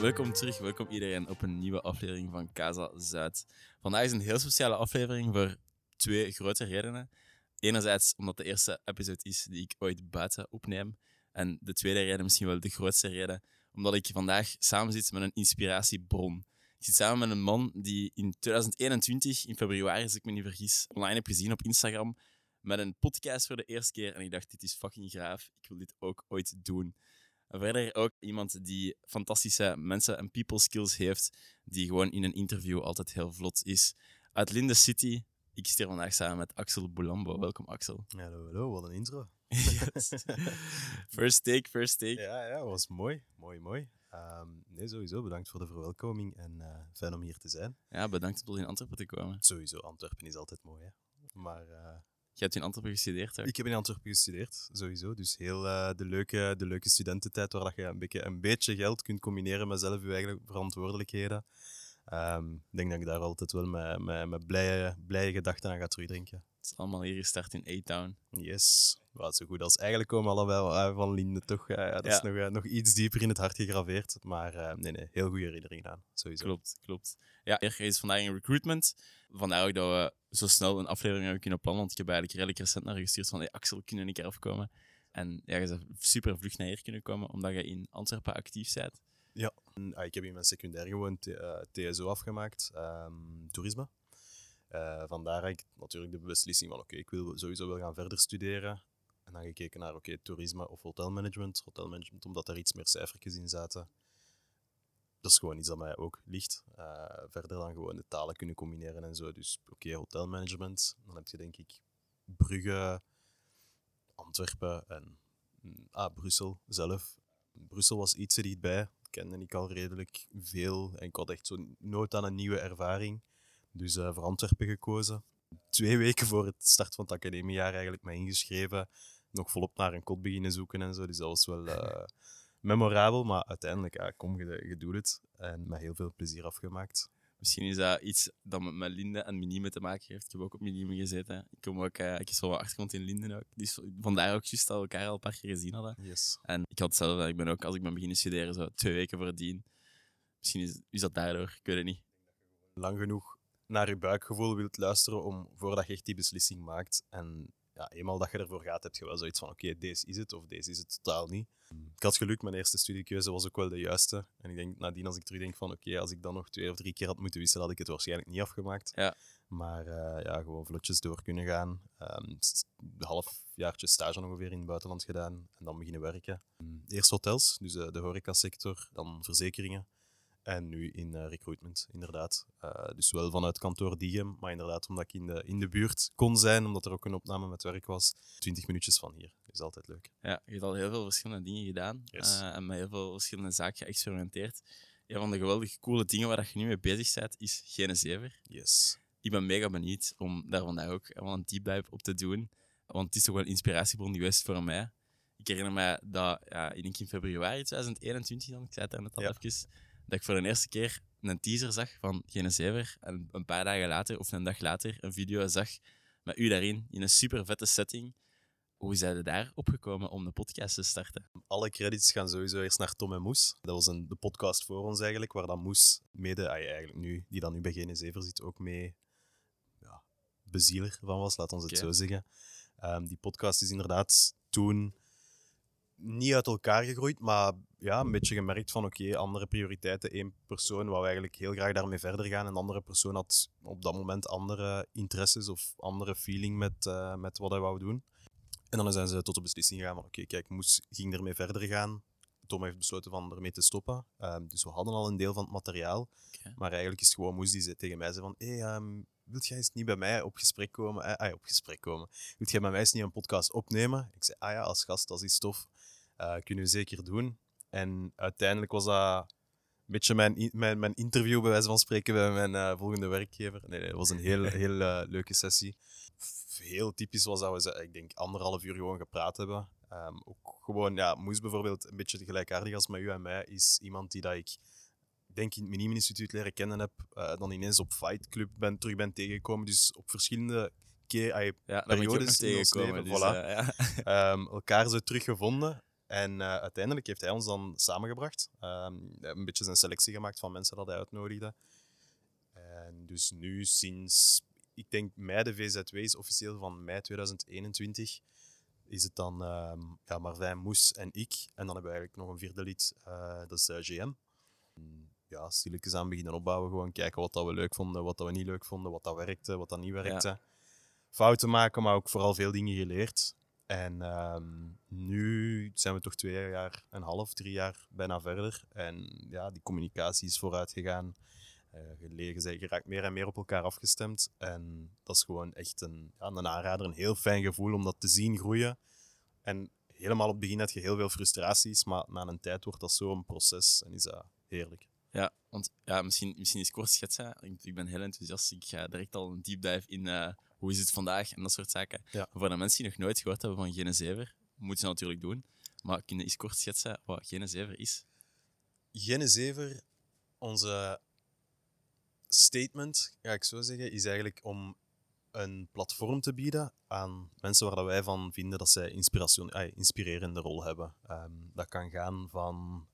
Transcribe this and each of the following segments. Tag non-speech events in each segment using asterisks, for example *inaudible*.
Welkom terug, welkom iedereen op een nieuwe aflevering van Casa Zuid. Vandaag is een heel speciale aflevering voor twee grote redenen. Enerzijds omdat de eerste episode is die ik ooit buiten opneem. En de tweede reden, misschien wel de grootste reden, omdat ik vandaag samen zit met een inspiratiebron. Ik zit samen met een man die in 2021, in februari, als ik me niet vergis, online heb gezien op Instagram met een podcast voor de eerste keer. En ik dacht, dit is fucking graaf. Ik wil dit ook ooit doen. En verder ook iemand die fantastische mensen en people skills heeft, die gewoon in een interview altijd heel vlot is. Uit Linde City. Ik zit hier vandaag samen met Axel Boulambo. Welkom, Axel. Hallo, hallo, wat een intro. Yes. *laughs* First take, first take. Ja, ja, was mooi. Mooi, mooi. Ehm, nee, sowieso bedankt voor de verwelkoming en eh, fijn om hier te zijn. Ja, bedankt om tot in Antwerpen te komen. Sowieso, Antwerpen is altijd mooi, hè. Maar eh, Je hebt in Antwerpen gestudeerd, hè? ik heb in Antwerpen gestudeerd, sowieso. Dus heel eh, de, leuke, de leuke studententijd waar dat je een beetje, een beetje geld kunt combineren met zelf je eigen verantwoordelijkheden. Ehm, ik denk dat ik daar altijd wel met, met, met blije, blije gedachten aan ga terugdenken. Het is allemaal hier gestart in A-Town. Yes, wat zo goed als. Eigenlijk komen allebei uit van Linde toch. Ja, dat is nog, eh, nog iets dieper in het hart gegraveerd. Maar eh, nee, nee, heel goede herinnering aan. Sowieso. Klopt, klopt. Ja, er is vandaag in recruitment. Vandaar ook dat we zo snel een aflevering hebben kunnen plannen. Want ik heb eigenlijk redelijk recent naar je gestuurd van hey, Axel, kunnen we een keer afkomen? En ja, je bent super vlug naar hier kunnen komen, omdat je in Antwerpen actief bent. Ja. Ah, ik heb in mijn secundair gewoon T- eh, TSO afgemaakt, ehm, toerisme. Eh, vandaar ik natuurlijk de beslissing van oké, ik wil sowieso wel gaan verder studeren. En dan gekeken naar oké, toerisme of hotelmanagement. Hotelmanagement, omdat er iets meer cijfertjes in zaten. Dat is gewoon iets dat mij ook ligt. Eh, verder dan gewoon de talen kunnen combineren en zo. Dus oké, hotelmanagement. Dan heb je denk ik Brugge, Antwerpen en mm, ah, Brussel zelf. Brussel was iets er dichtbij. Kende ik al redelijk veel. En ik had echt zo'n nood aan een nieuwe ervaring. Dus eh, voor Antwerpen gekozen. Twee weken voor het start van het academiejaar eigenlijk me ingeschreven. Nog volop naar een kot beginnen zoeken en zo. Dus dat was wel eh, *laughs* memorabel. Maar uiteindelijk, ja, kom, je, je doet het. En met heel veel plezier afgemaakt. Misschien is dat iets dat met, Linde en Minime te maken heeft. Ik heb ook op Minime gezeten. Ik kom ook, eh, ik wat achtergrond in Linden ook. Dus vandaar ook juist dat we elkaar al een paar keer gezien hadden. Yes. En ik had hetzelfde. Ik ben ook, als ik ben beginnen studeren, zo twee weken voordien. Misschien is, is dat daardoor, ik weet het niet. lang genoeg naar je buikgevoel wilt luisteren om, voordat je echt die beslissing maakt. En ja, eenmaal dat je ervoor gaat, heb je wel zoiets van oké, deze is het of deze is het totaal niet. Ik had geluk, mijn eerste studiekeuze was ook wel de juiste. En ik denk nadien, als ik terugdenk van oké, als ik dan nog twee of drie keer had moeten wisselen, had ik het waarschijnlijk niet afgemaakt. Ja. Maar eh, ja, gewoon vlotjes door kunnen gaan. Ehm, s- een halfjaartje stage ongeveer in het buitenland gedaan en dan beginnen werken. Eerst hotels, dus eh, de horecasector, dan verzekeringen. En nu in eh, recruitment, inderdaad. Eh, dus wel vanuit kantoor Diem, maar inderdaad omdat ik in de, in de buurt kon zijn, omdat er ook een opname met werk was. 20 minuutjes van hier. is altijd leuk. Ja, je hebt al heel veel verschillende dingen gedaan. Yes. eh, en met heel veel verschillende zaken geëxperimenteerd. Een van de geweldig coole dingen waar je nu mee bezig bent, is Gene Zever. Yes. Ik ben mega benieuwd om daar vandaag ook wel een deep dive op te doen. Want het is toch wel een inspiratiebron geweest voor mij. Ik herinner mij dat ja, ik denk in februari 2021, dan, ik zei het daar net al Ja. even, dat ik voor de eerste keer een teaser zag van Gene Zever. En een paar dagen later, of een dag later, een video zag met u daarin, in een super vette setting. Hoe zijn we daar opgekomen om de podcast te starten? Alle credits gaan sowieso eerst naar Tom en Moes. Dat was een, de podcast voor ons eigenlijk, waar dan Moes mede, eigenlijk nu, die dan nu bij Gene Zever zit, ook mee ja, bezieler van was, laat ons het zo zeggen. Ehm, die podcast is inderdaad toen niet uit elkaar gegroeid, maar ja, een beetje gemerkt van oké, andere prioriteiten. Eén persoon wou eigenlijk heel graag daarmee verder gaan en de andere persoon had op dat moment andere interesses of andere feeling met, eh, met wat hij wou doen. En dan zijn ze tot de beslissing gegaan van oké, kijk, Moes ging ermee verder gaan. Tom heeft besloten van ermee te stoppen. Ehm, dus we hadden al een deel van het materiaal. Maar eigenlijk is het gewoon Moes die zei tegen mij zei van hé, hey, ehm, wilt jij eens niet bij mij op gesprek komen? Eh, ah ja, op gesprek komen. Wilt jij bij mij eens niet een podcast opnemen? Ik zei, ah ja, als gast, dat is tof. Eh, kunnen we zeker doen. En uiteindelijk was dat een beetje mijn, mijn, mijn interview, bij wijze van spreken, bij mijn eh, volgende werkgever. Nee, nee, het was een heel, *laughs* heel eh, leuke sessie. Heel typisch was dat we, ik denk, anderhalf uur gewoon gepraat hebben. Ehm, ook gewoon, ja, Moes bijvoorbeeld, een beetje gelijkaardig als met u en mij, is iemand die dat ik denk in het Minime-instituut leren kennen heb, dan ineens op Fight Club ben, terug ben tegengekomen. Dus op verschillende keer, Ja, periodes in ons tegengekomen. leven, Dus, voilà. ja. ehm, elkaar zo teruggevonden. En eh, uiteindelijk heeft hij ons dan samengebracht. Ehm, een beetje zijn selectie gemaakt van mensen dat hij uitnodigde. En dus nu sinds, ik denk mei de VZW is officieel van mei 2021, is het dan um, ja, Marvijn, Moes en ik. En dan hebben we eigenlijk nog een vierde lid, uh, dat is uh, GM. Ja, stilletjes aan beginnen opbouwen, gewoon kijken wat dat we leuk vonden, wat dat we niet leuk vonden, wat dat werkte, wat dat niet werkte. Ja. Fouten maken, maar ook vooral veel dingen geleerd. En um, nu zijn we toch twee jaar en een half, drie jaar bijna verder. En ja, die communicatie is vooruit gegaan. Gelegen zijn geraakt meer en meer op elkaar afgestemd. En dat is gewoon echt een, ja, een aanrader, een heel fijn gevoel om dat te zien groeien. En helemaal op het begin had je heel veel frustraties, maar na een tijd wordt dat zo'n proces en is dat heerlijk. Ja, want ja, misschien, misschien is kort schetsen. Ik, ik ben heel enthousiast. Ik ga direct al een deep dive in uh, hoe is het vandaag en dat soort zaken. Ja. Voor de mensen die nog nooit gehoord hebben van Genezever, moeten ze natuurlijk doen. Maar kun je eens kort schetsen wat Genezever is? Genezever, onze statement, ga ik zo zeggen, is eigenlijk om een platform te bieden aan mensen waar wij van vinden dat zij een inspirerende rol hebben. Um, dat kan gaan van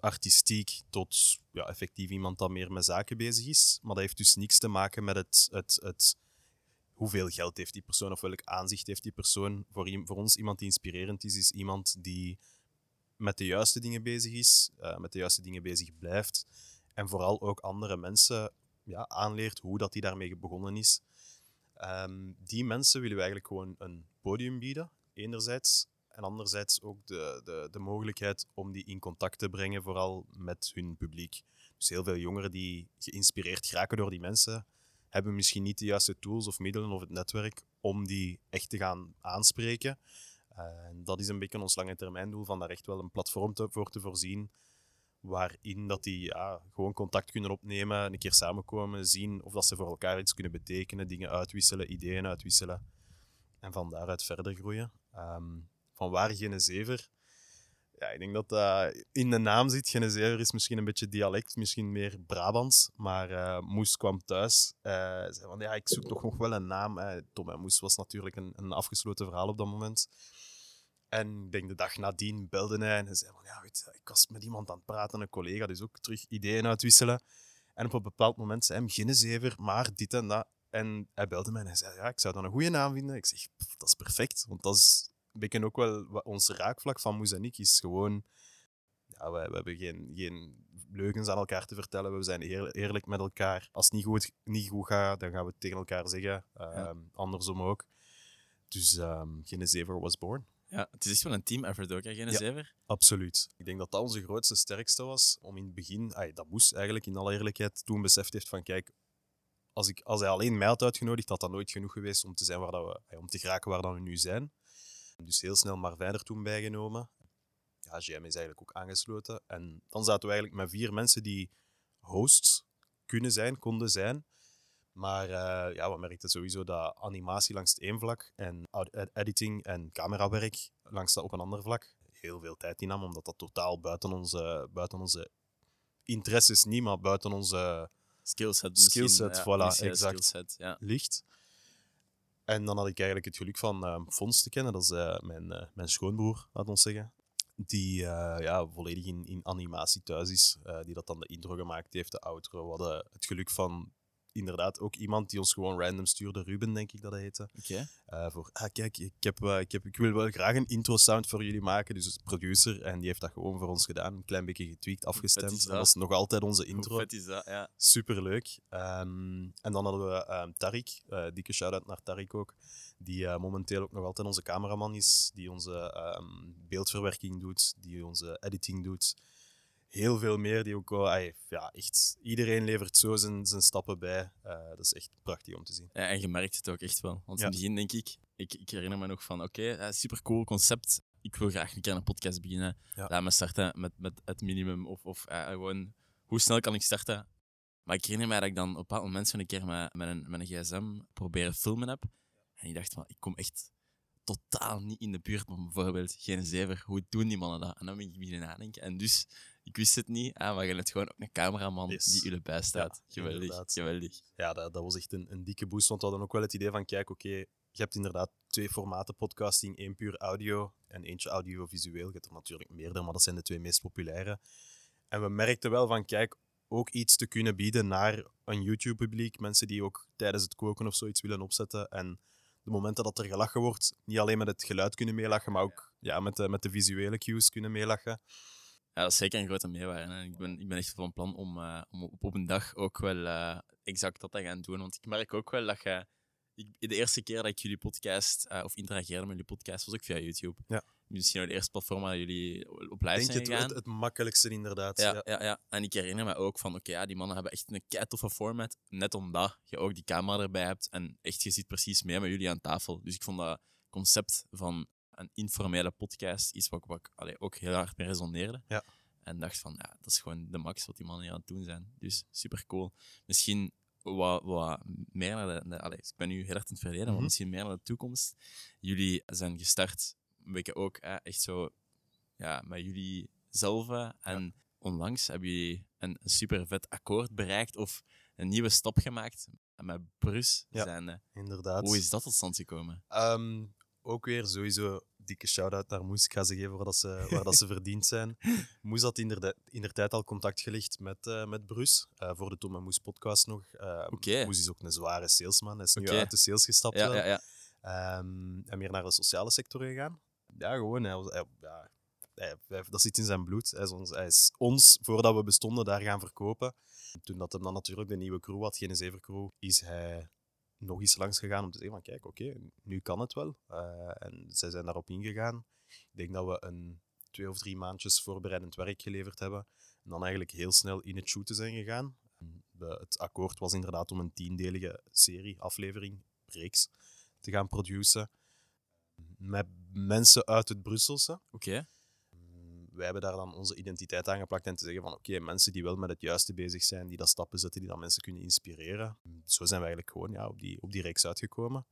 artistiek tot ja, effectief iemand dat meer met zaken bezig is. Maar dat heeft dus niks te maken met het, het, het hoeveel geld heeft die persoon of welk aanzicht heeft die persoon. Voor, voor ons iemand die inspirerend is, is iemand die met de juiste dingen bezig is, uh, met de juiste dingen bezig blijft. En vooral ook andere mensen ja, aanleert hoe dat die daarmee begonnen is. Um, die mensen willen we eigenlijk gewoon een podium bieden, enerzijds. En anderzijds ook de, de, de mogelijkheid om die in contact te brengen, vooral met hun publiek. Dus heel veel jongeren die geïnspireerd geraken door die mensen, hebben misschien niet de juiste tools of middelen of het netwerk om die echt te gaan aanspreken. En dat is een beetje ons lange termijn doel, van daar echt wel een platform te, voor te voorzien waarin dat die ja, gewoon contact kunnen opnemen, een keer samenkomen, zien of dat ze voor elkaar iets kunnen betekenen, dingen uitwisselen, ideeën uitwisselen en van daaruit verder groeien. Um, van waar Genezever? Ja, ik denk dat dat in de naam zit. Genezever is misschien een beetje dialect, misschien meer Brabants, maar uh, Moes kwam thuis. Uh, zei van, ja, ik zoek toch nog wel een naam. Hè. Tom en Moes was natuurlijk een, een afgesloten verhaal op dat moment. En ik denk de dag nadien belde hij en hij zei van, ja, weet, ik was met iemand aan het praten, een collega, dus ook terug ideeën uitwisselen. En op een bepaald moment zei hij, Ginnezever, maar dit en dat. En hij belde mij en hij zei, ja, ik zou dan een goede naam vinden. Ik zeg, dat is perfect, want dat is beetje ook wel ons raakvlak van Moes en ik, is gewoon, ja, we, we hebben geen, geen leugens aan elkaar te vertellen, we zijn eerlijk met elkaar. Als het niet goed, niet goed gaat, dan gaan we het tegen elkaar zeggen, ja. um, andersom ook. Dus um, Genezever was born. Ja, het is echt wel een team effort ook, hè, Genezever? Ja, absoluut. Ik denk dat dat onze grootste sterkste was. Om in het begin, ay, dat moest eigenlijk in alle eerlijkheid, toen beseft heeft van kijk, als, ik, als hij alleen mij had uitgenodigd, had dat nooit genoeg geweest om te, zijn waar dat we, om te geraken waar dat we nu zijn. Dus heel snel Marvijn er toen bijgenomen. Ja, GM is eigenlijk ook aangesloten. En dan zaten we eigenlijk met vier mensen die hosts kunnen zijn, konden zijn. Maar uh, ja, we merkten sowieso dat animatie langs het één vlak en editing en camerawerk langs dat op een ander vlak heel veel tijd innam, omdat dat totaal buiten onze, buiten onze interesses niet, maar buiten onze skillset, skillset voilà, exact, skillset, ja. ligt. En dan had ik eigenlijk het geluk van uh, Fons te kennen, dat is uh, mijn, uh, mijn schoonbroer, laat ons zeggen. Die ja, volledig in, in animatie thuis is, die dat dan de intro gemaakt heeft, de outro. We hadden het geluk van inderdaad ook iemand die ons gewoon random stuurde. Ruben, denk ik dat hij heette. Oké. Okay. Uh, voor, ah, kijk, ik, heb, uh, ik, heb, ik wil wel graag een intro-sound voor jullie maken. Dus producer. En die heeft dat gewoon voor ons gedaan. Een klein beetje getweakt, afgestemd. Dat? dat? is nog altijd onze intro. Vet is dat, ja. Superleuk. Um, en dan hadden we um, Tarik. Uh, dikke shout-out naar Tarik ook. Die momenteel ook nog altijd onze cameraman is. Die onze um, beeldverwerking doet. Die onze editing doet heel veel meer die ook wel, ja, echt, iedereen levert zo zijn, zijn stappen bij. Uh, dat is echt prachtig om te zien. Ja, en je merkt het ook echt wel. Want in het begin denk ik, ik, ik herinner me nog van, oké, okay, super cool concept. Ik wil graag een keer een podcast beginnen. Ja. Laat me starten met, met het minimum. Of, of uh, gewoon, hoe snel kan ik starten? Maar ik herinner me dat ik dan op een bepaald moment zo'n keer met, met, een, met een gsm proberen filmen heb. En ik dacht van, ik kom echt totaal niet in de buurt van bijvoorbeeld geen zever. Hoe doen die mannen dat? En dan ben ik beginnen nadenken. En dus, ik wist het niet, ah, maar je hebt gewoon ook een cameraman yes. die jullie bijstaat. Ja, geweldig, geweldig. Ja, dat, dat was echt een, een dikke boost, want we hadden ook wel het idee van, kijk, oké, okay, je hebt inderdaad twee formaten podcasting. één puur audio en eentje audiovisueel. Je hebt er natuurlijk meerdere, maar dat zijn de twee meest populaire. En we merkten wel van, kijk, ook iets te kunnen bieden naar een YouTube-publiek. Mensen die ook tijdens het koken of zoiets willen opzetten. En de momenten dat er gelachen wordt, niet alleen met het geluid kunnen meelachen, maar ook ja, met, de, met de visuele cues kunnen meelachen. Ja, dat is zeker een grote meerwaarde. Ik, ben, ik ben echt van plan om, uh, om op, op een dag ook wel uh, exact dat te gaan doen. Want ik merk ook wel dat je... Ik, de eerste keer dat ik jullie podcast, uh, of interageerde met jullie podcast, was ook via YouTube. Ja. Misschien de eerste platform waar jullie op live Denk zijn het, gegaan. het, het makkelijkste inderdaad. Ja, ja. Ja, En ik herinner me ook van, oké, okay, ja, die mannen hebben echt een kei toffe format. Net omdat je ook die camera erbij hebt en echt, je zit precies mee met jullie aan tafel. Dus ik vond dat concept van een informele podcast iets wat, wat allee, ook heel hard mee resoneerde. Ja. En dacht van, ja, dat is gewoon de max wat die mannen hier aan het doen zijn. Dus super cool. Misschien wat, wat meer naar de... de allee, ik ben nu heel erg in het verleden, maar Mhm. misschien meer naar de toekomst. Jullie zijn gestart, beetje ook, hè, echt zo ja, met jullie zelf. En onlangs hebben jullie een, een super vet akkoord bereikt of een nieuwe stap gemaakt met Brus. Ja. Zijn, Inderdaad. Hoe is dat tot stand gekomen? Ehm, ook weer sowieso dikke shout-out naar Moes. Ik ga ze geven waar, dat ze, waar dat ze *laughs* verdiend zijn. Moes had inderdaad, inderdaad al contact gelegd met, eh met Bruce eh, voor de Tom en Moes podcast nog. Oké. Moes is ook een zware salesman. Hij is nu uit de sales gestapt. Ja, ja, ja. Ehm, en meer naar de sociale sector gegaan. Ja, gewoon. Hij, was- hij- ja, hij- hij- dat zit in zijn bloed. Hij is, ons, hij is ons, voordat we bestonden, daar gaan verkopen. Toen dat hem dan natuurlijk de nieuwe crew had, geen Zever-crew, is hij nog eens langs gegaan om te zeggen van kijk, oké, nu kan het wel. Eh, en zij zijn daarop ingegaan. Ik denk dat we een twee of drie maandjes voorbereidend werk geleverd hebben. En dan eigenlijk heel snel in het shooten zijn gegaan. De, het akkoord was inderdaad om een tiendelige serie, aflevering, reeks te gaan produceren. Met mensen uit het Brusselse. Oké. Wij hebben daar dan onze identiteit aangeplakt en te zeggen van oké, mensen die wel met het juiste bezig zijn, die dat stappen zetten, die dan mensen kunnen inspireren. Zo zijn we eigenlijk gewoon ja, op, die, op die reeks uitgekomen.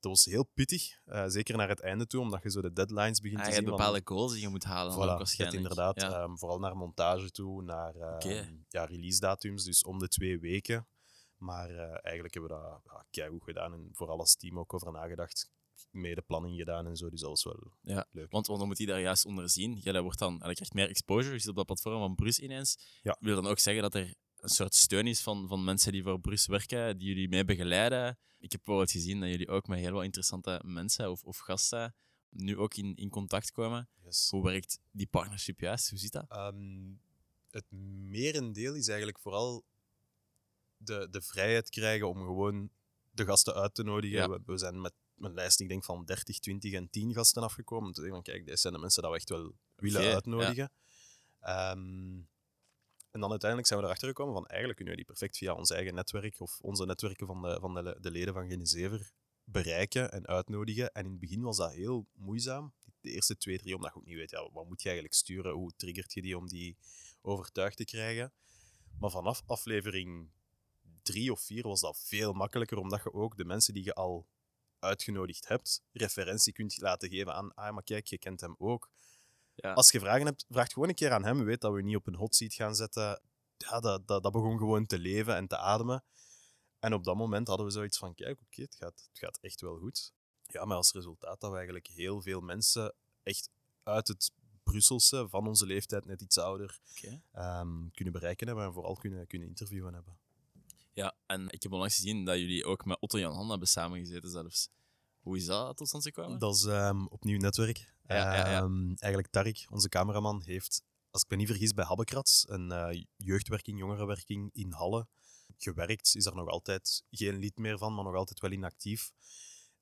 Dat was heel pittig, eh, zeker naar het einde toe, omdat je zo de deadlines begint Ah, te je hebt zien. bepaalde goals die je moet halen. Voilà, ook waarschijnlijk. inderdaad, Ja. ehm, vooral naar montage toe, naar ehm, ja, release datums, dus om de twee weken. Maar eh, eigenlijk hebben we dat ja, keigoed gedaan en vooral als team ook over nagedacht. Mede planning gedaan en zo, dus dat was wel Ja, leuk. Want, want dan moet hij daar juist onder zien. Jij wordt dan, en je krijgt meer exposure. Je zit op dat platform van Brus ineens. Ja. Wil dan ook zeggen dat er een soort steun is van, van mensen die voor Brus werken, die jullie mee begeleiden. Ik heb bijvoorbeeld gezien dat jullie ook met heel wat interessante mensen of, of gasten nu ook in, in contact komen. Yes. Hoe werkt die partnership juist? Hoe zit dat? Ehm, het merendeel is eigenlijk vooral de, de vrijheid krijgen om gewoon de gasten uit te nodigen. Ja. We, we zijn met een lijst, ik denk van 30, 20 en 10 gasten afgekomen. Om te zeggen van kijk, deze zijn de mensen die we echt wel willen uitnodigen. Ehm, en dan uiteindelijk zijn we erachter gekomen van eigenlijk kunnen we die perfect via ons eigen netwerk of onze netwerken van de, van de, de leden van Genezever bereiken en uitnodigen. En in het begin was dat heel moeizaam. De eerste twee, drie, omdat je ook niet weet, ja, wat moet je eigenlijk sturen? Hoe triggert je die om die overtuigd te krijgen? Maar vanaf aflevering drie of vier was dat veel makkelijker, omdat je ook de mensen die je al uitgenodigd hebt, referentie kunt laten geven aan, ah, maar kijk, je kent hem ook. Ja. Als je vragen hebt, vraag gewoon een keer aan hem. Weet dat we niet op een hot seat gaan zetten. Ja, dat, dat, dat begon gewoon te leven en te ademen. En op dat moment hadden we zoiets van, kijk, oké, het, gaat, het gaat echt wel goed. Ja, maar als resultaat dat we eigenlijk heel veel mensen echt uit het Brusselse, van onze leeftijd, net iets ouder, ehm, kunnen bereiken hebben en vooral kunnen, kunnen interviewen hebben. Ja, en ik heb onlangs gezien dat jullie ook met Otto Jan Han hebben samengezeten zelfs. Hoe is dat tot stand gekomen? Dat is ehm, opnieuw netwerk. Ja, ja, ja. Ehm, eigenlijk Tarik, onze cameraman, heeft, als ik me niet vergis, bij Habbekrats, een eh, jeugdwerking, jongerenwerking in Halle, gewerkt. Is er nog altijd geen lid meer van, maar nog altijd wel inactief.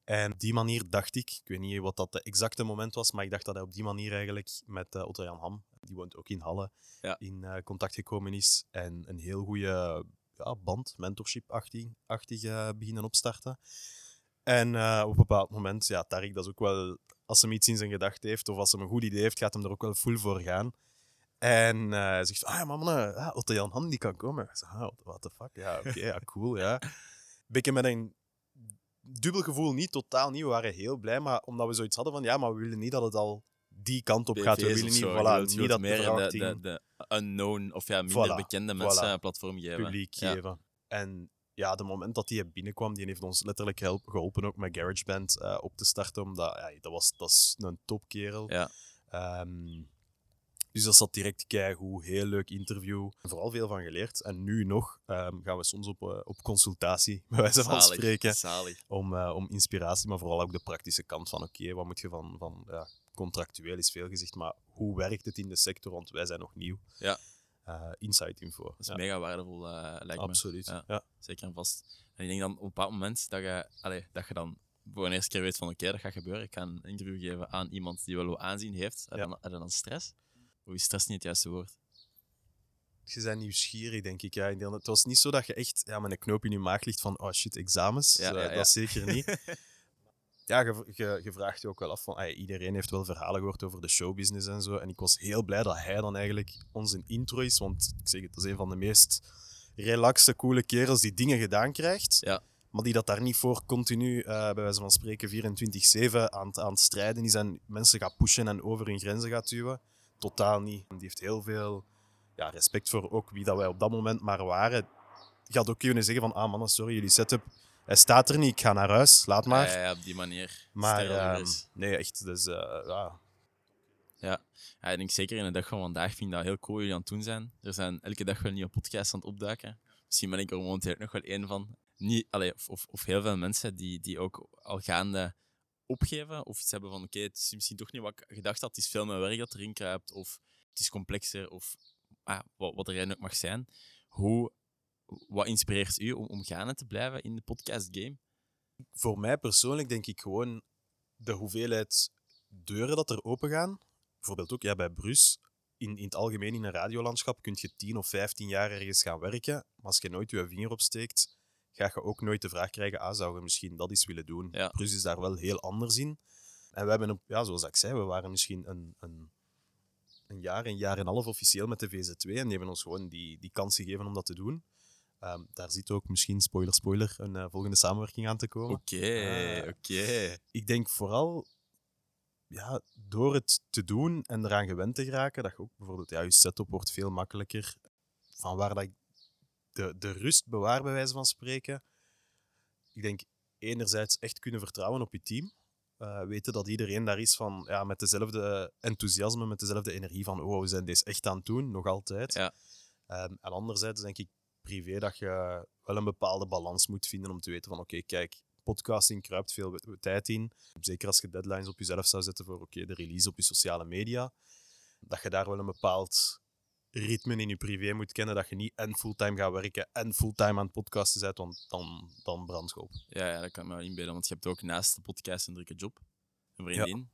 En op die manier dacht ik, ik weet niet wat dat de exacte moment was, maar ik dacht dat hij op die manier eigenlijk met eh, Otto Jan Ham, die woont ook in Halle, in eh, contact gekomen is. En een heel goede ja, band, mentorship-achtig achtig, eh, beginnen opstarten. En eh, op een bepaald moment, ja, Tarik, dat is ook wel, als hij iets in zijn gedachten heeft of als hij een goed idee heeft, gaat hem er ook wel full voor gaan. En eh, hij zegt, ah ja, maar mannen, ah, Otto Jan Han die kan komen. Ik zeg, ah, what the fuck, ja, oké, ja, cool, ja. *laughs* Beetje met een dubbel gevoel, niet totaal niet, we waren heel blij, maar omdat we zoiets hadden van, ja, maar we willen niet dat het al die kant op gaat. We willen niet, voilà, niet dat meer de, de, de unknown of ja, minder Voilà, bekende mensen voilà. een platform geven. publiek Ja. geven. En ja, de moment dat hij binnenkwam, die heeft ons letterlijk help, geholpen ook met GarageBand eh op te starten. Omdat ja, dat, was, dat is een topkerel. Ja. Ehm, dus dat zat direct keigoed, heel leuk interview. Vooral veel van geleerd. En nu nog ehm, gaan we soms op, eh, op consultatie, *laughs* bij wijze van Zalig, spreken, Zalig. om, eh, om inspiratie, maar vooral ook de praktische kant van oké, wat moet je van, van ja, contractueel is veel gezegd, maar hoe werkt het in de sector, want wij zijn nog nieuw. Ja. Eh, insight info. Dat is Ja, mega waardevol, eh, lijkt me. absoluut. Ja. Zeker en vast. En ik denk dan op een bepaald moment dat je, allee, dat je dan voor een eerste keer weet van oké, dat gaat gebeuren. Ik ga een interview geven aan iemand die wel wat aanzien heeft. Ja. dan, dan stress? Of is stress niet het juiste woord? Je bent nieuwsgierig, denk ik. Ja. Het was niet zo dat je echt ja, met een knoop in je maag ligt van oh shit, examens. Ja, ja. Dat zeker niet. *laughs* ja, je, je, je vraagt je ook wel af van iedereen heeft wel verhalen gehoord over de showbusiness en zo. En ik was heel blij dat hij dan eigenlijk onze intro is. Want ik zeg het, dat is een van de meest relaxe, coole kerels die dingen gedaan krijgt. Ja. Maar die dat daar niet voor continu, eh, bij wijze van spreken, 24-7 aan, aan het strijden is en mensen gaat pushen en over hun grenzen gaat duwen. Totaal niet. Die heeft heel veel ja, respect voor ook wie dat wij op dat moment maar waren. Je had ook kunnen zeggen van, ah mannen, sorry, jullie setup, hij staat er niet, ik ga naar huis, laat maar. Ja, op die manier. maar ehm, nee, echt, dus eh, ja, Ja. ja, ik denk zeker in de dag van vandaag vind ik dat heel cool jullie aan het doen zijn. Er zijn elke dag wel nieuwe podcasts aan het opduiken. Misschien ben ik er momenteel nog wel één van. Niet, allee, of, of, of heel veel mensen die, die ook al gaande opgeven of iets hebben van oké, het is misschien toch niet wat ik gedacht had, het is veel meer werk dat erin kruipt of het is complexer of ah, wat, wat er ook mag zijn. Hoe, wat inspireert u om, om gaande te blijven in de podcast game? voor mij persoonlijk denk ik gewoon de hoeveelheid deuren dat er open gaan. Bijvoorbeeld ook ja, bij Brus. In, in het algemeen in een radiolandschap kun je 10 of 15 jaar ergens gaan werken. Maar als je nooit je vinger opsteekt, ga je ook nooit de vraag krijgen: ah, zou je misschien dat eens willen doen? Ja. Brus is daar wel heel anders in. En we hebben, ja, zoals ik zei, we waren misschien een, een, een jaar, een jaar en een half officieel met de VZ2. En die hebben ons gewoon die, die kans gegeven om dat te doen. Ehm, daar zit ook misschien, spoiler, spoiler, een eh, volgende samenwerking aan te komen. Oké, Ah. oké. Ik denk vooral ja, door het te doen en eraan gewend te geraken, dat je ook bijvoorbeeld, ja, je setup wordt veel makkelijker. Van waar dat ik de, de rust bewaar, bij wijze van spreken. Ik denk enerzijds echt kunnen vertrouwen op je team. Eh, weten dat iedereen daar is van, ja, met dezelfde enthousiasme, met dezelfde energie van oh, we zijn deze echt aan het doen, nog altijd. Ja. Ehm, en anderzijds denk ik privé dat je wel een bepaalde balans moet vinden om te weten van oké, kijk, podcasting kruipt veel tijd in. Zeker als je deadlines op jezelf zou zetten voor oké, de release op je sociale media. Dat je daar wel een bepaald ritme in je privé moet kennen. Dat je niet en fulltime gaat werken en fulltime aan het podcasten bent, want dan, dan brand je op. Ja, ja, dat kan ik me wel inbeelden. Want je hebt ook naast de podcast een drukke job, een vriendin.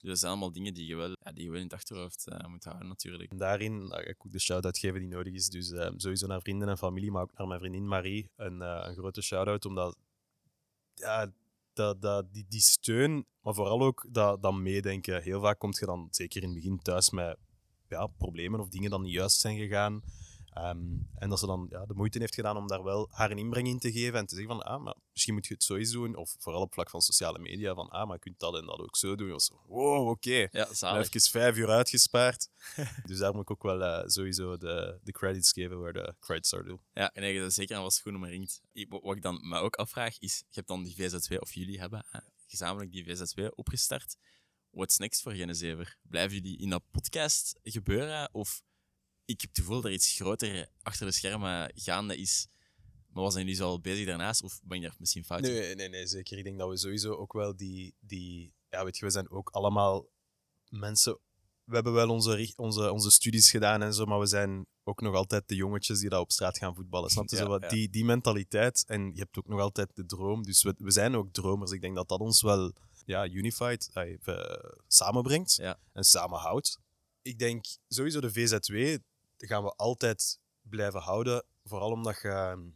Dus dat zijn allemaal dingen die je wel, die je wel in het achterhoofd eh, moet houden, natuurlijk. En daarin nou, ga ik ook de shout-out geven die nodig is. Dus eh, sowieso naar vrienden en familie, maar ook naar mijn vriendin Marie. Een, eh, een grote shout-out, omdat ja, dat, dat, die, die steun, maar vooral ook dat, dat meedenken. Heel vaak kom je dan, zeker in het begin, thuis met ja, problemen of dingen die niet juist zijn gegaan. Ehm, en dat ze dan ja, de moeite heeft gedaan om daar wel haar een inbreng in te geven en te zeggen van, ah, maar misschien moet je het zo eens doen. Of vooral op vlak van sociale media, van, ah, maar je kunt dat en dat ook zo doen. Of zo. Wow, oké. Ja, Maar zalig. Even vijf uur uitgespaard. *laughs* dus daar moet ik ook wel eh, sowieso de, de credits geven waar de credits are due. Ja, en eigenlijk zeker aan wat schoen omringt. Ik- Wat wat ik dan me ook afvraag is, je hebt dan die VZ2, of jullie hebben hè, gezamenlijk die VZ2 opgestart. What's next voor Genezever? Blijven jullie in dat podcast gebeuren? Of ik heb het gevoel dat er iets groter achter de schermen gaande is. Maar was jullie zo al bezig daarnaast? Of ben je daar misschien fout in? Nee, nee, nee, zeker. Ik denk dat we sowieso ook wel die, die... Ja, weet je, we zijn ook allemaal mensen... We hebben wel onze, onze, onze studies gedaan en zo, maar we zijn ook nog altijd de jongetjes die daar op straat gaan voetballen. Snap je? Ja, zo wat, ja. die, die mentaliteit. En je hebt ook nog altijd de droom. Dus we, we zijn ook dromers. Ik denk dat dat ons wel ja, unified, eh, samenbrengt Ja. en samenhoudt. Ik denk sowieso de VZ2 gaan we altijd blijven houden. Vooral omdat je ehm,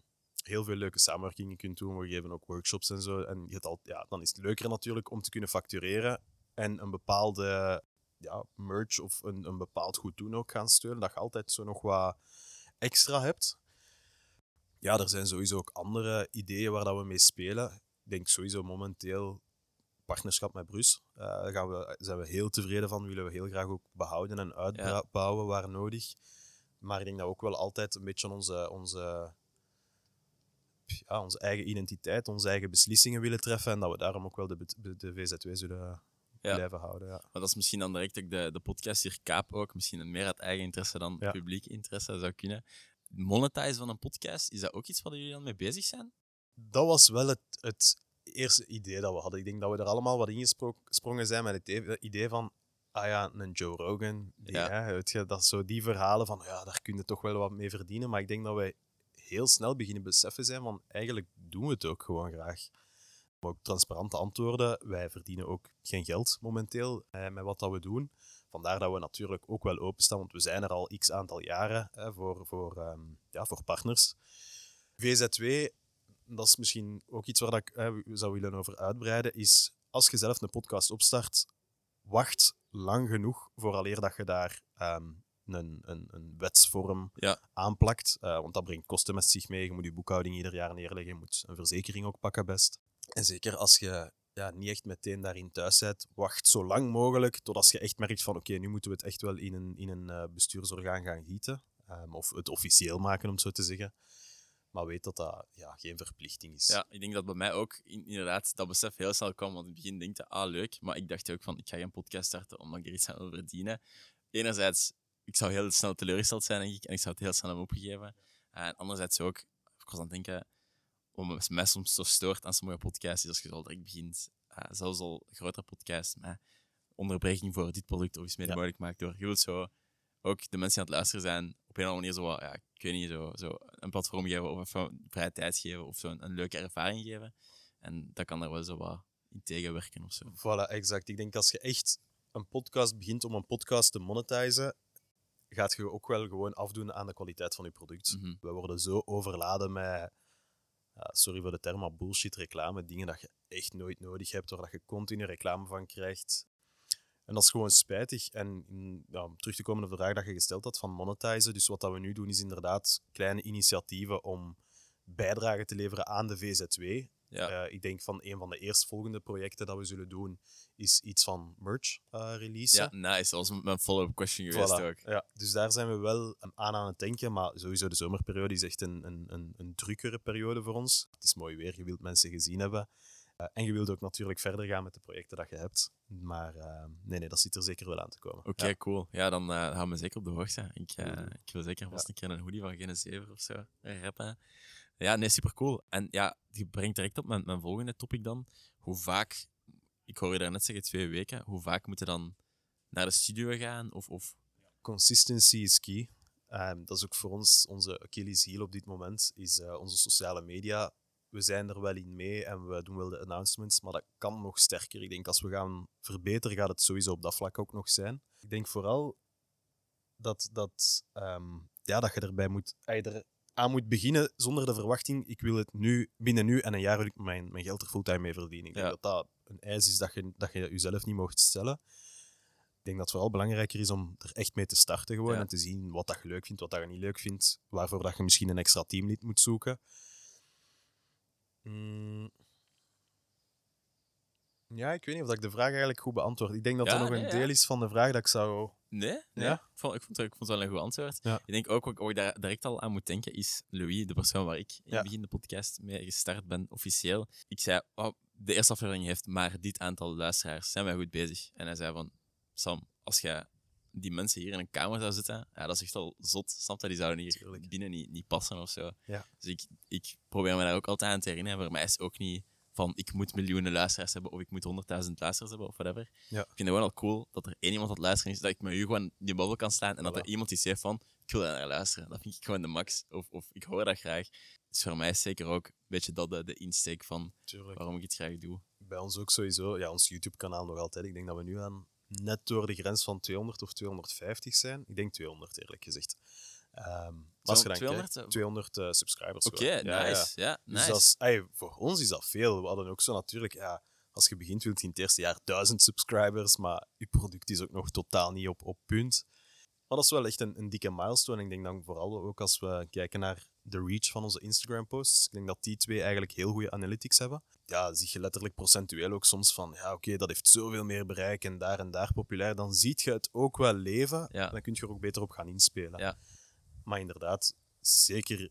heel veel leuke samenwerkingen kunt doen. We geven ook workshops en zo. En je al, ja, dan is het leuker natuurlijk om te kunnen factureren en een bepaalde ja, merch of een, een bepaald goed doen ook gaan steunen. Dat je altijd zo nog wat extra hebt. Ja, er zijn sowieso ook andere ideeën waar dat we mee spelen. Ik denk sowieso momenteel partnerschap met Brus. Eh, daar gaan we, zijn we heel tevreden van. Willen we heel graag ook behouden en uitbouwen waar nodig. Maar ik denk dat we ook wel altijd een beetje onze, onze ja, onze eigen identiteit, onze eigen beslissingen willen treffen en dat we daarom ook wel de, de, VZW zullen Ja. blijven houden. Ja. Maar dat is misschien dan direct ook de, de podcast hier Kaap ook. Misschien meer uit eigen interesse dan Ja. publiek interesse zou kunnen. Monetize van een podcast, is dat ook iets waar jullie dan mee bezig zijn? Dat was wel het, het eerste idee dat we hadden. Ik denk dat we er allemaal wat ingesprongen zijn met het e- idee van, ah ja, een Joe Rogan, die, Ja. hè, weet je, dat zo die verhalen van, ja, daar kun je toch wel wat mee verdienen. Maar ik denk dat wij heel snel beginnen beseffen zijn van, eigenlijk doen we het ook gewoon graag. Maar ook transparante antwoorden. Wij verdienen ook geen geld momenteel eh, met wat dat we doen. Vandaar dat we natuurlijk ook wel openstaan, want we zijn er al x aantal jaren hè, voor, voor, ehm, ja, voor partners. VZW, dat is misschien ook iets waar dat ik eh, zou willen over uitbreiden, is als je zelf een podcast opstart, wacht lang genoeg vooraleer dat je daar ehm, een, een, een wetsvorm Ja. aanplakt. Eh, want dat brengt kosten met zich mee. Je moet je boekhouding ieder jaar neerleggen. Je moet een verzekering ook pakken best. En zeker als je ja, niet echt meteen daarin thuis bent, wacht zo lang mogelijk totdat je echt merkt van oké, nu moeten we het echt wel in een, in een eh, bestuursorgaan gaan gieten. Ehm, of het officieel maken, om het zo te zeggen. Maar weet dat dat ja, geen verplichting is. Ja, ik denk dat bij mij ook in- inderdaad dat besef heel snel kwam. Want in het begin denk je, ah leuk. Maar ik dacht ook van, ik ga geen podcast starten omdat ik er iets aan wil verdienen. Enerzijds, ik zou heel snel teleurgesteld zijn, denk ik. En ik zou het heel snel hebben opgegeven. En anderzijds ook, ik was aan het denken, wat mij soms zo stoort aan sommige podcasts, is als je al direct begint, eh, zelfs al grotere podcasts, met onderbreking voor dit product of iets mede Ja. mogelijk maakt door. Je wilt zo ook de mensen die aan het luisteren zijn, op een of andere manier zo, ja, ik weet niet, zo, zo een platform geven of even vrije tijd geven of zo een, een leuke ervaring geven. En dat kan er wel zo wat in tegenwerken of zo. Voilà, exact. Ik denk als je echt een podcast begint om een podcast te monetizen, gaat je ook wel gewoon afdoen aan de kwaliteit van je product. Mhm. We worden zo overladen met, sorry voor de term, maar bullshit reclame. Dingen dat je echt nooit nodig hebt, waar dat je continu reclame van krijgt. En dat is gewoon spijtig. En ja, om terug te komen op de vraag dat je gesteld had van monetizen. Dus wat dat we nu doen, is inderdaad kleine initiatieven om bijdrage te leveren aan de VZW. Ja, Eh, ik denk van een van de eerstvolgende projecten dat we zullen doen, is iets van merch eh release. ja nice. Dat was mijn follow-up question geweest ook. Ja, dus daar zijn we wel aan aan het denken. Maar sowieso de zomerperiode is echt een, een, een, een drukkere periode voor ons. Het is mooi weer, je wilt mensen gezien hebben. Eh, en je wilt ook natuurlijk verder gaan met de projecten dat je hebt. Maar eh, nee, nee, dat zit er zeker wel aan te komen. Oké, Ja. cool. Ja, dan eh gaan we zeker op de hoogte. Ik, ik wil zeker vast Ja. een keer een hoodie van Gene 7 of zo rappen. Ja, nee, super cool. En ja, die brengt direct op mijn, mijn volgende topic dan. Hoe vaak, ik hoor je daar net zeggen twee weken, hoe vaak moeten dan naar de studio gaan? Of, of Consistency is key. Ehm, dat is ook voor ons onze Achilles heel op dit moment, is onze sociale media. We zijn er wel in mee en we doen wel de announcements, maar dat kan nog sterker. Ik denk als we gaan verbeteren, gaat het sowieso op dat vlak ook nog zijn. Ik denk vooral dat, dat, ehm, ja, dat je erbij moet, er aan moet beginnen zonder de verwachting, ik wil het nu, binnen nu en een jaar wil ik mijn, mijn geld er fulltime mee verdienen. Ik denk Ja. dat dat een eis is dat je, dat je jezelf niet mocht stellen. Ik denk dat het vooral belangrijker is om er echt mee te starten gewoon Ja. en te zien wat dat je leuk vindt, wat dat je niet leuk vindt, waarvoor dat je misschien een extra teamlid moet zoeken. Mm. Ja, ik weet niet of dat ik de vraag eigenlijk goed beantwoord. Ik denk dat Ja, dat nog nee, een ja. deel is van de vraag dat ik zou... Nee? nee. Ja? Ik, vond, ik, vond, het- ik vond het wel een goed antwoord. Ja. Ik denk ook, wat ik- daar direct al aan moet denken, is Louis, de persoon waar ik in het begin de podcast mee gestart ben, officieel. Ik zei, oh, de eerste aflevering heeft maar dit aantal luisteraars. Zijn wij goed bezig? En hij zei van, Sam, als jij die mensen hier in een kamer zou zitten, ja, dat is echt al zot. Snap je? Die zouden hier Tuurlijk. binnen niet, niet passen of zo. Ja. Dus ik, ik probeer me daar ook altijd aan te herinneren. Voor mij is het ook niet van, ik moet miljoenen luisteraars hebben of ik moet honderdduizend luisteraars hebben of whatever. Ja. Ik vind het gewoon al cool dat er één iemand het luisteren is, dat ik met u gewoon in die babbel kan staan en dat er iemand iets heeft van, ik wil daar naar luisteren. Dat vind ik gewoon de max. Of, of ik hoor dat graag. Dus voor mij is zeker ook een beetje dat de, de insteek van Tuurlijk. waarom ik het graag doe. Bij ons ook sowieso. Ja, ons YouTube-kanaal nog altijd. Ik denk dat we nu aan net door de grens van 200 of 250 zijn. Ik denk 200, eerlijk gezegd. Maar als je dan 200, kijkt, eh, 200 eh, subscribers. Oké. Ja, nice. Ja, Dus nice. is, ey, voor ons is dat veel. We hadden ook zo natuurlijk, ja, als je begint, wilt je in het eerste jaar 1000 subscribers, maar je product is ook nog totaal niet op, op punt. Maar dat is wel echt een, een dikke milestone. Ik denk dan vooral ook als we kijken naar de reach van onze Instagram-posts. Ik denk dat die twee eigenlijk heel goede analytics hebben. Ja, zie je letterlijk procentueel ook soms van, ja, oké, dat heeft zoveel meer bereik en daar en daar populair. Dan ziet je het ook wel leven. Ja. Dan kun je er ook beter op gaan inspelen. Ja. Maar inderdaad, zeker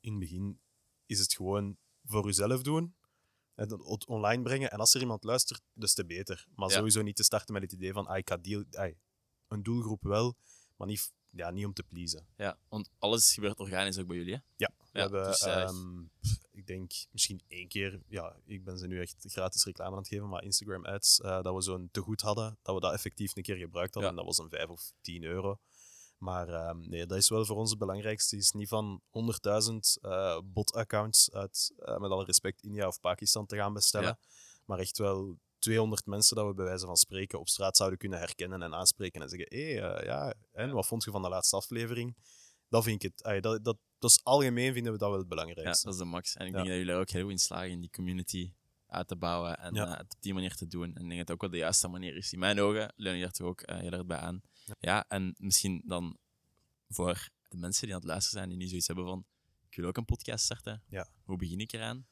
in het begin is het gewoon voor uzelf doen. En dan het online brengen. En als er iemand luistert, dus te beter. Maar Ja. sowieso niet te starten met het idee van ah, ik ga deal, ai, een doelgroep wel, maar niet, ja, niet om te pleasen. Ja, want alles gebeurt organisch ook bij jullie, hè? Ja, we Ja, hebben, dus, eh, ehm, ik denk misschien één keer, ja, ik ben ze nu echt gratis reclame aan het geven, maar Instagram ads, eh, dat we zo'n tegoed hadden, dat we dat effectief een keer gebruikt hadden. Ja. En dat was een 5 of 10 euro. Maar ehm, nee, dat is wel voor ons het belangrijkste. Het is niet van 100.000 eh bot-accounts uit, met alle respect, India of Pakistan te gaan bestellen. Ja. Maar echt wel 200 mensen dat we bij wijze van spreken op straat zouden kunnen herkennen en aanspreken en zeggen: hé, hey, eh, ja, en wat vond je van de laatste aflevering? Dat vind ik het. dat, dat, dat is algemeen vinden we dat wel het Ja, belangrijkste. dat is de max. En ik Ja. denk dat jullie er ook heel goed in slagen in die community uit te bouwen en Ja. eh, het op die manier te doen. En ik denk dat het ook wel de juiste manier is. In mijn ogen leun je daar toch ook eh, heel erg bij aan. Ja. en misschien dan voor de mensen die aan het luisteren zijn, die nu zoiets hebben van ik wil ook een podcast starten. Ja. Hoe begin ik eraan?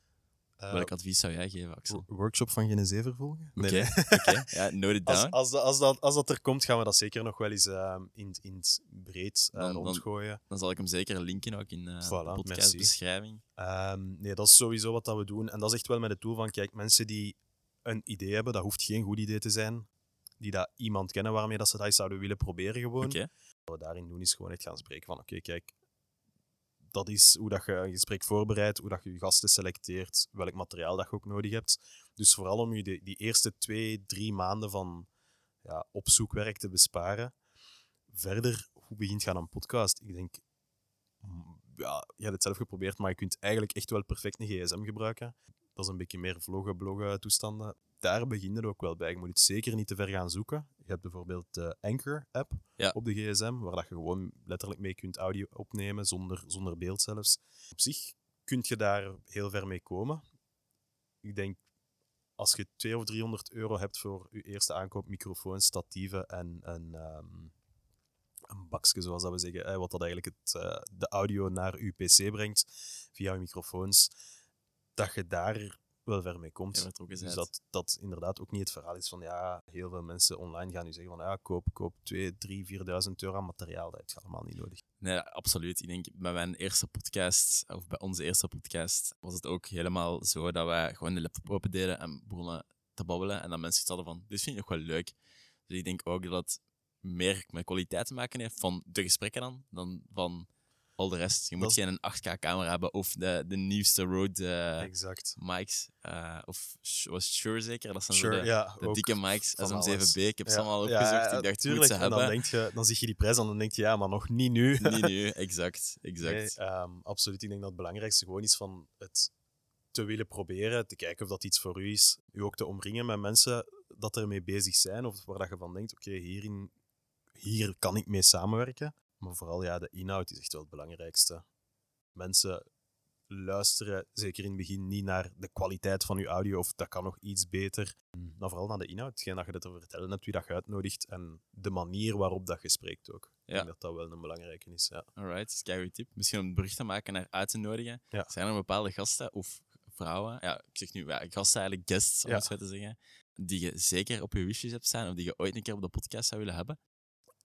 Eh, Welk advies zou jij geven, Axel? wo- workshop van Genezever volgen? Oké, Nee, nee. *laughs* oké. Ja, note it Als, down. als, dat, als, dat, als dat er komt, gaan we dat zeker nog wel eens ehm, in, het- in het breed eh, Dan- rondgooien. Dan zal ik hem zeker linken ook in eh, Voilà, de podcastbeschrijving. Ehm, nee, dat is sowieso wat dat we doen. En dat is echt wel met het doel van, kijk, mensen die een idee hebben, dat hoeft geen goed idee te zijn, die dat iemand kennen waarmee dat ze dat zouden willen proberen gewoon. Wat we daarin doen is gewoon echt gaan spreken van, oké, kijk, dat is hoe dat je een gesprek voorbereidt, hoe dat je je gasten selecteert, welk materiaal dat je ook nodig hebt. Dus vooral om je die, eerste twee, drie maanden van ja, opzoekwerk te besparen. Verder, hoe begint je aan een podcast? Ik denk, mm, ja, je hebt het zelf geprobeerd, maar je kunt eigenlijk echt wel perfect een gsm gebruiken. Dat is een beetje meer vloggen, bloggen toestanden. Daar begin je ook wel bij. Je moet het zeker niet te ver gaan zoeken. Je hebt bijvoorbeeld de Anchor-app Ja. op de gsm, waar dat je gewoon letterlijk mee kunt audio opnemen, zonder, zonder beeld zelfs. Op zich kun je daar heel ver mee komen. Ik denk, als je 200 of 300 euro hebt voor je eerste aankoop, microfoons, statieven en een, ehm, een bakje, zoals dat we zeggen, hè, wat dat eigenlijk het, eh, de audio naar je pc brengt via je microfoons, dat je daar wel ver mee komt. Ja, Dus dat dat inderdaad ook niet het verhaal is van ja, heel veel mensen online gaan nu zeggen van ja, koop, koop 2, 3, 4.000 euro aan materiaal. Dat heb je allemaal niet nodig. Nee, absoluut. Ik denk bij mijn eerste podcast, of bij onze eerste podcast, was het ook helemaal zo dat wij gewoon de laptop open deden en begonnen te babbelen. En dat mensen iets hadden van, dit vind ik nog wel leuk. Dus ik denk ook dat het meer met kwaliteit te maken heeft van de gesprekken dan, dan van al de rest. Je moet geen een 8K-camera hebben of de, de nieuwste Rode eh, exact. mics. eh, of was Shure zeker? Dat zijn Sure, de, ja. de dikke mics, SM7B. alles. Ik heb ze allemaal opgezocht. ik dacht, moet tuurlijk. ze En dan, hebben. denk je, dan zie je die prijs en dan denk je ja, maar nog niet nu. Niet nu, exact. *laughs* exact. Nee, ehm, absoluut. Ik denk dat het belangrijkste gewoon is van het te willen proberen, te kijken of dat iets voor u is. U ook te omringen met mensen dat ermee bezig zijn of waar dat je van denkt, oké, hierin hier kan ik mee samenwerken. Maar vooral ja, de inhoud is echt wel het belangrijkste. Mensen luisteren, zeker in het begin, niet naar de kwaliteit van je audio of dat kan nog iets beter. Maar vooral naar de inhoud, hetgeen dat je te vertellen hebt, wie dat je uitnodigt en de manier waarop dat je spreekt ook. Ik denk dat dat wel een belangrijke is. Ja. Alright, dat is een goede tip. Misschien om een brug te maken naar uit te nodigen. Ja. Zijn er bepaalde gasten of vrouwen, ja, ik zeg nu ja, gasten eigenlijk, guests om het zo te zeggen, die je zeker op je wishes hebt staan of die je ooit een keer op de podcast zou willen hebben?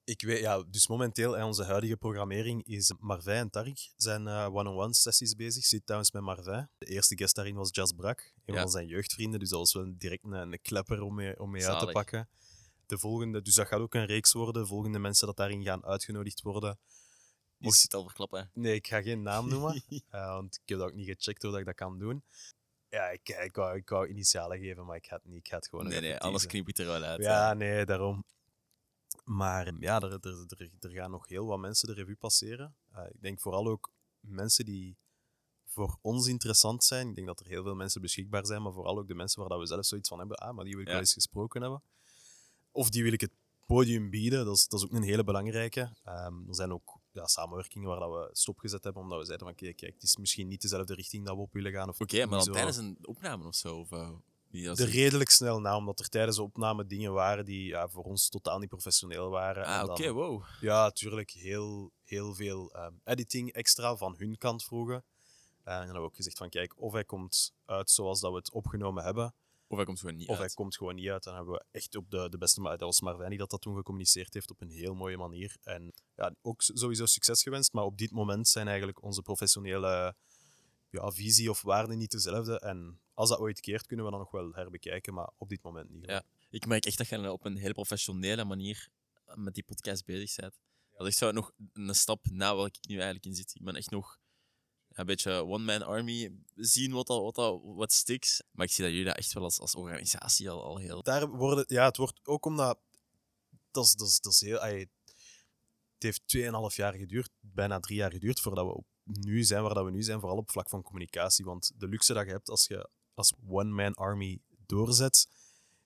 Ik weet, ja, dus momenteel, onze huidige programmering is Marvin en Tarik zijn eh, one-on-one sessies bezig. Zit trouwens met Marvin. De eerste guest daarin was Jas Brak, een Ja. van zijn jeugdvrienden. Dus dat was wel direct een, een klepper om mee, om mee uit te pakken. De volgende, dus dat gaat ook een reeks worden. De volgende mensen dat daarin gaan uitgenodigd worden. Mocht je het al verklappen? Nee, ik ga geen naam noemen, *laughs* eh, want ik heb dat ook niet gecheckt hoe dat ik dat kan doen. Ja, ik, ik, wou, ik wou initialen geven, maar ik ga het niet. Ik ga het gewoon nee, nee, teasen. knip er wel uit. Ja, hè. nee, daarom. Maar ja, er, er, er, er gaan nog heel wat mensen de revue passeren. Eh, ik denk vooral ook mensen die voor ons interessant zijn. Ik denk dat er heel veel mensen beschikbaar zijn, maar vooral ook de mensen waar dat we zelf zoiets van hebben. Ah, maar die wil ik Ja. wel eens gesproken hebben. Of die wil ik het podium bieden. Dat is, dat is ook een hele belangrijke. Ehm, er zijn ook ja, samenwerkingen waar dat we stopgezet hebben, omdat we zeiden van kijk, kijk, het is misschien niet dezelfde richting dat we op willen gaan. Oké, maar dan zo- tijdens een opname of zo? Of, eh, er is? redelijk snel na, omdat er tijdens de opname dingen waren die ja, voor ons totaal niet professioneel waren. Ah, En oké, wow. Ja, natuurlijk heel, heel veel ehm, editing extra van hun kant vroegen. Eh, en dan hebben we ook gezegd van kijk, of hij komt uit zoals dat we het opgenomen hebben, Of hij komt gewoon niet of hij uit. komt gewoon niet uit. Dan hebben we echt op de, de beste manier, dat was Marvijn die dat, dat toen gecommuniceerd heeft op een heel mooie manier. En ja, ook sowieso succes gewenst, maar op dit moment zijn eigenlijk onze professionele ja, visie of waarde niet dezelfde. En als dat ooit keert, kunnen we dat nog wel herbekijken, maar op dit moment niet. Ja. Ik merk echt dat je op een heel professionele manier met die podcast bezig bent. Dat is zo nog een stap na waar ik nu eigenlijk in zit. Ik ben echt nog een beetje one-man army zien wat, dat, wat, dat, wat sticks. Maar ik zie dat jullie dat echt wel als, als organisatie al, al heel... Daar worden, ja, het wordt ook omdat... Dat is, dat is, dat is heel... ay, het heeft 2,5 jaar geduurd, bijna drie jaar geduurd, voordat we op nu zijn waar dat we nu zijn, vooral op vlak van communicatie. Want de luxe dat je hebt als je als one-man army doorzet,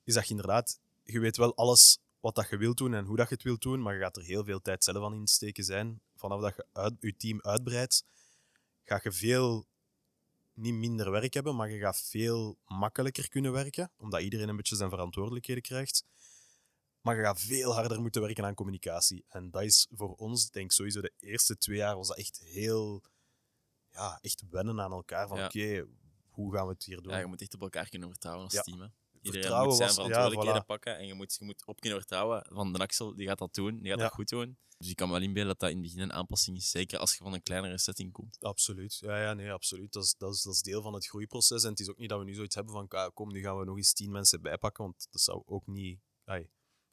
is dat je inderdaad... Je weet wel alles wat dat je wilt doen en hoe dat je het wilt doen, maar je gaat er heel veel tijd zelf aan insteken zijn. Vanaf dat je uit, je team uitbreidt, ga je veel, niet minder werk hebben, maar je gaat veel makkelijker kunnen werken, omdat iedereen een beetje zijn verantwoordelijkheden krijgt. Maar je gaat veel harder moeten werken aan communicatie. En dat is voor ons, denk ik, sowieso de eerste twee jaar was dat echt heel... Ja, echt wennen aan elkaar. Van Ja. oké, hoe gaan we het hier doen? Ja, je moet echt op elkaar kunnen vertrouwen als Ja. team. Hè. Iedereen Vertrouwen moet zijn was- verantwoordelijkheden voilà. pakken en je moet, je moet op kunnen vertrouwen. Van de Axel, die gaat dat doen, die gaat dat goed doen. Dus ik kan me wel inbeelden dat dat in het begin een aanpassing is. Zeker als je van een kleinere setting komt. Absoluut. Ja, ja, nee, absoluut. Dat is, dat, is, dat is deel van het groeiproces. En het is ook niet dat we nu zoiets hebben van, "Ah, kom, nu gaan we nog eens tien mensen bijpakken, want dat zou ook niet, ai,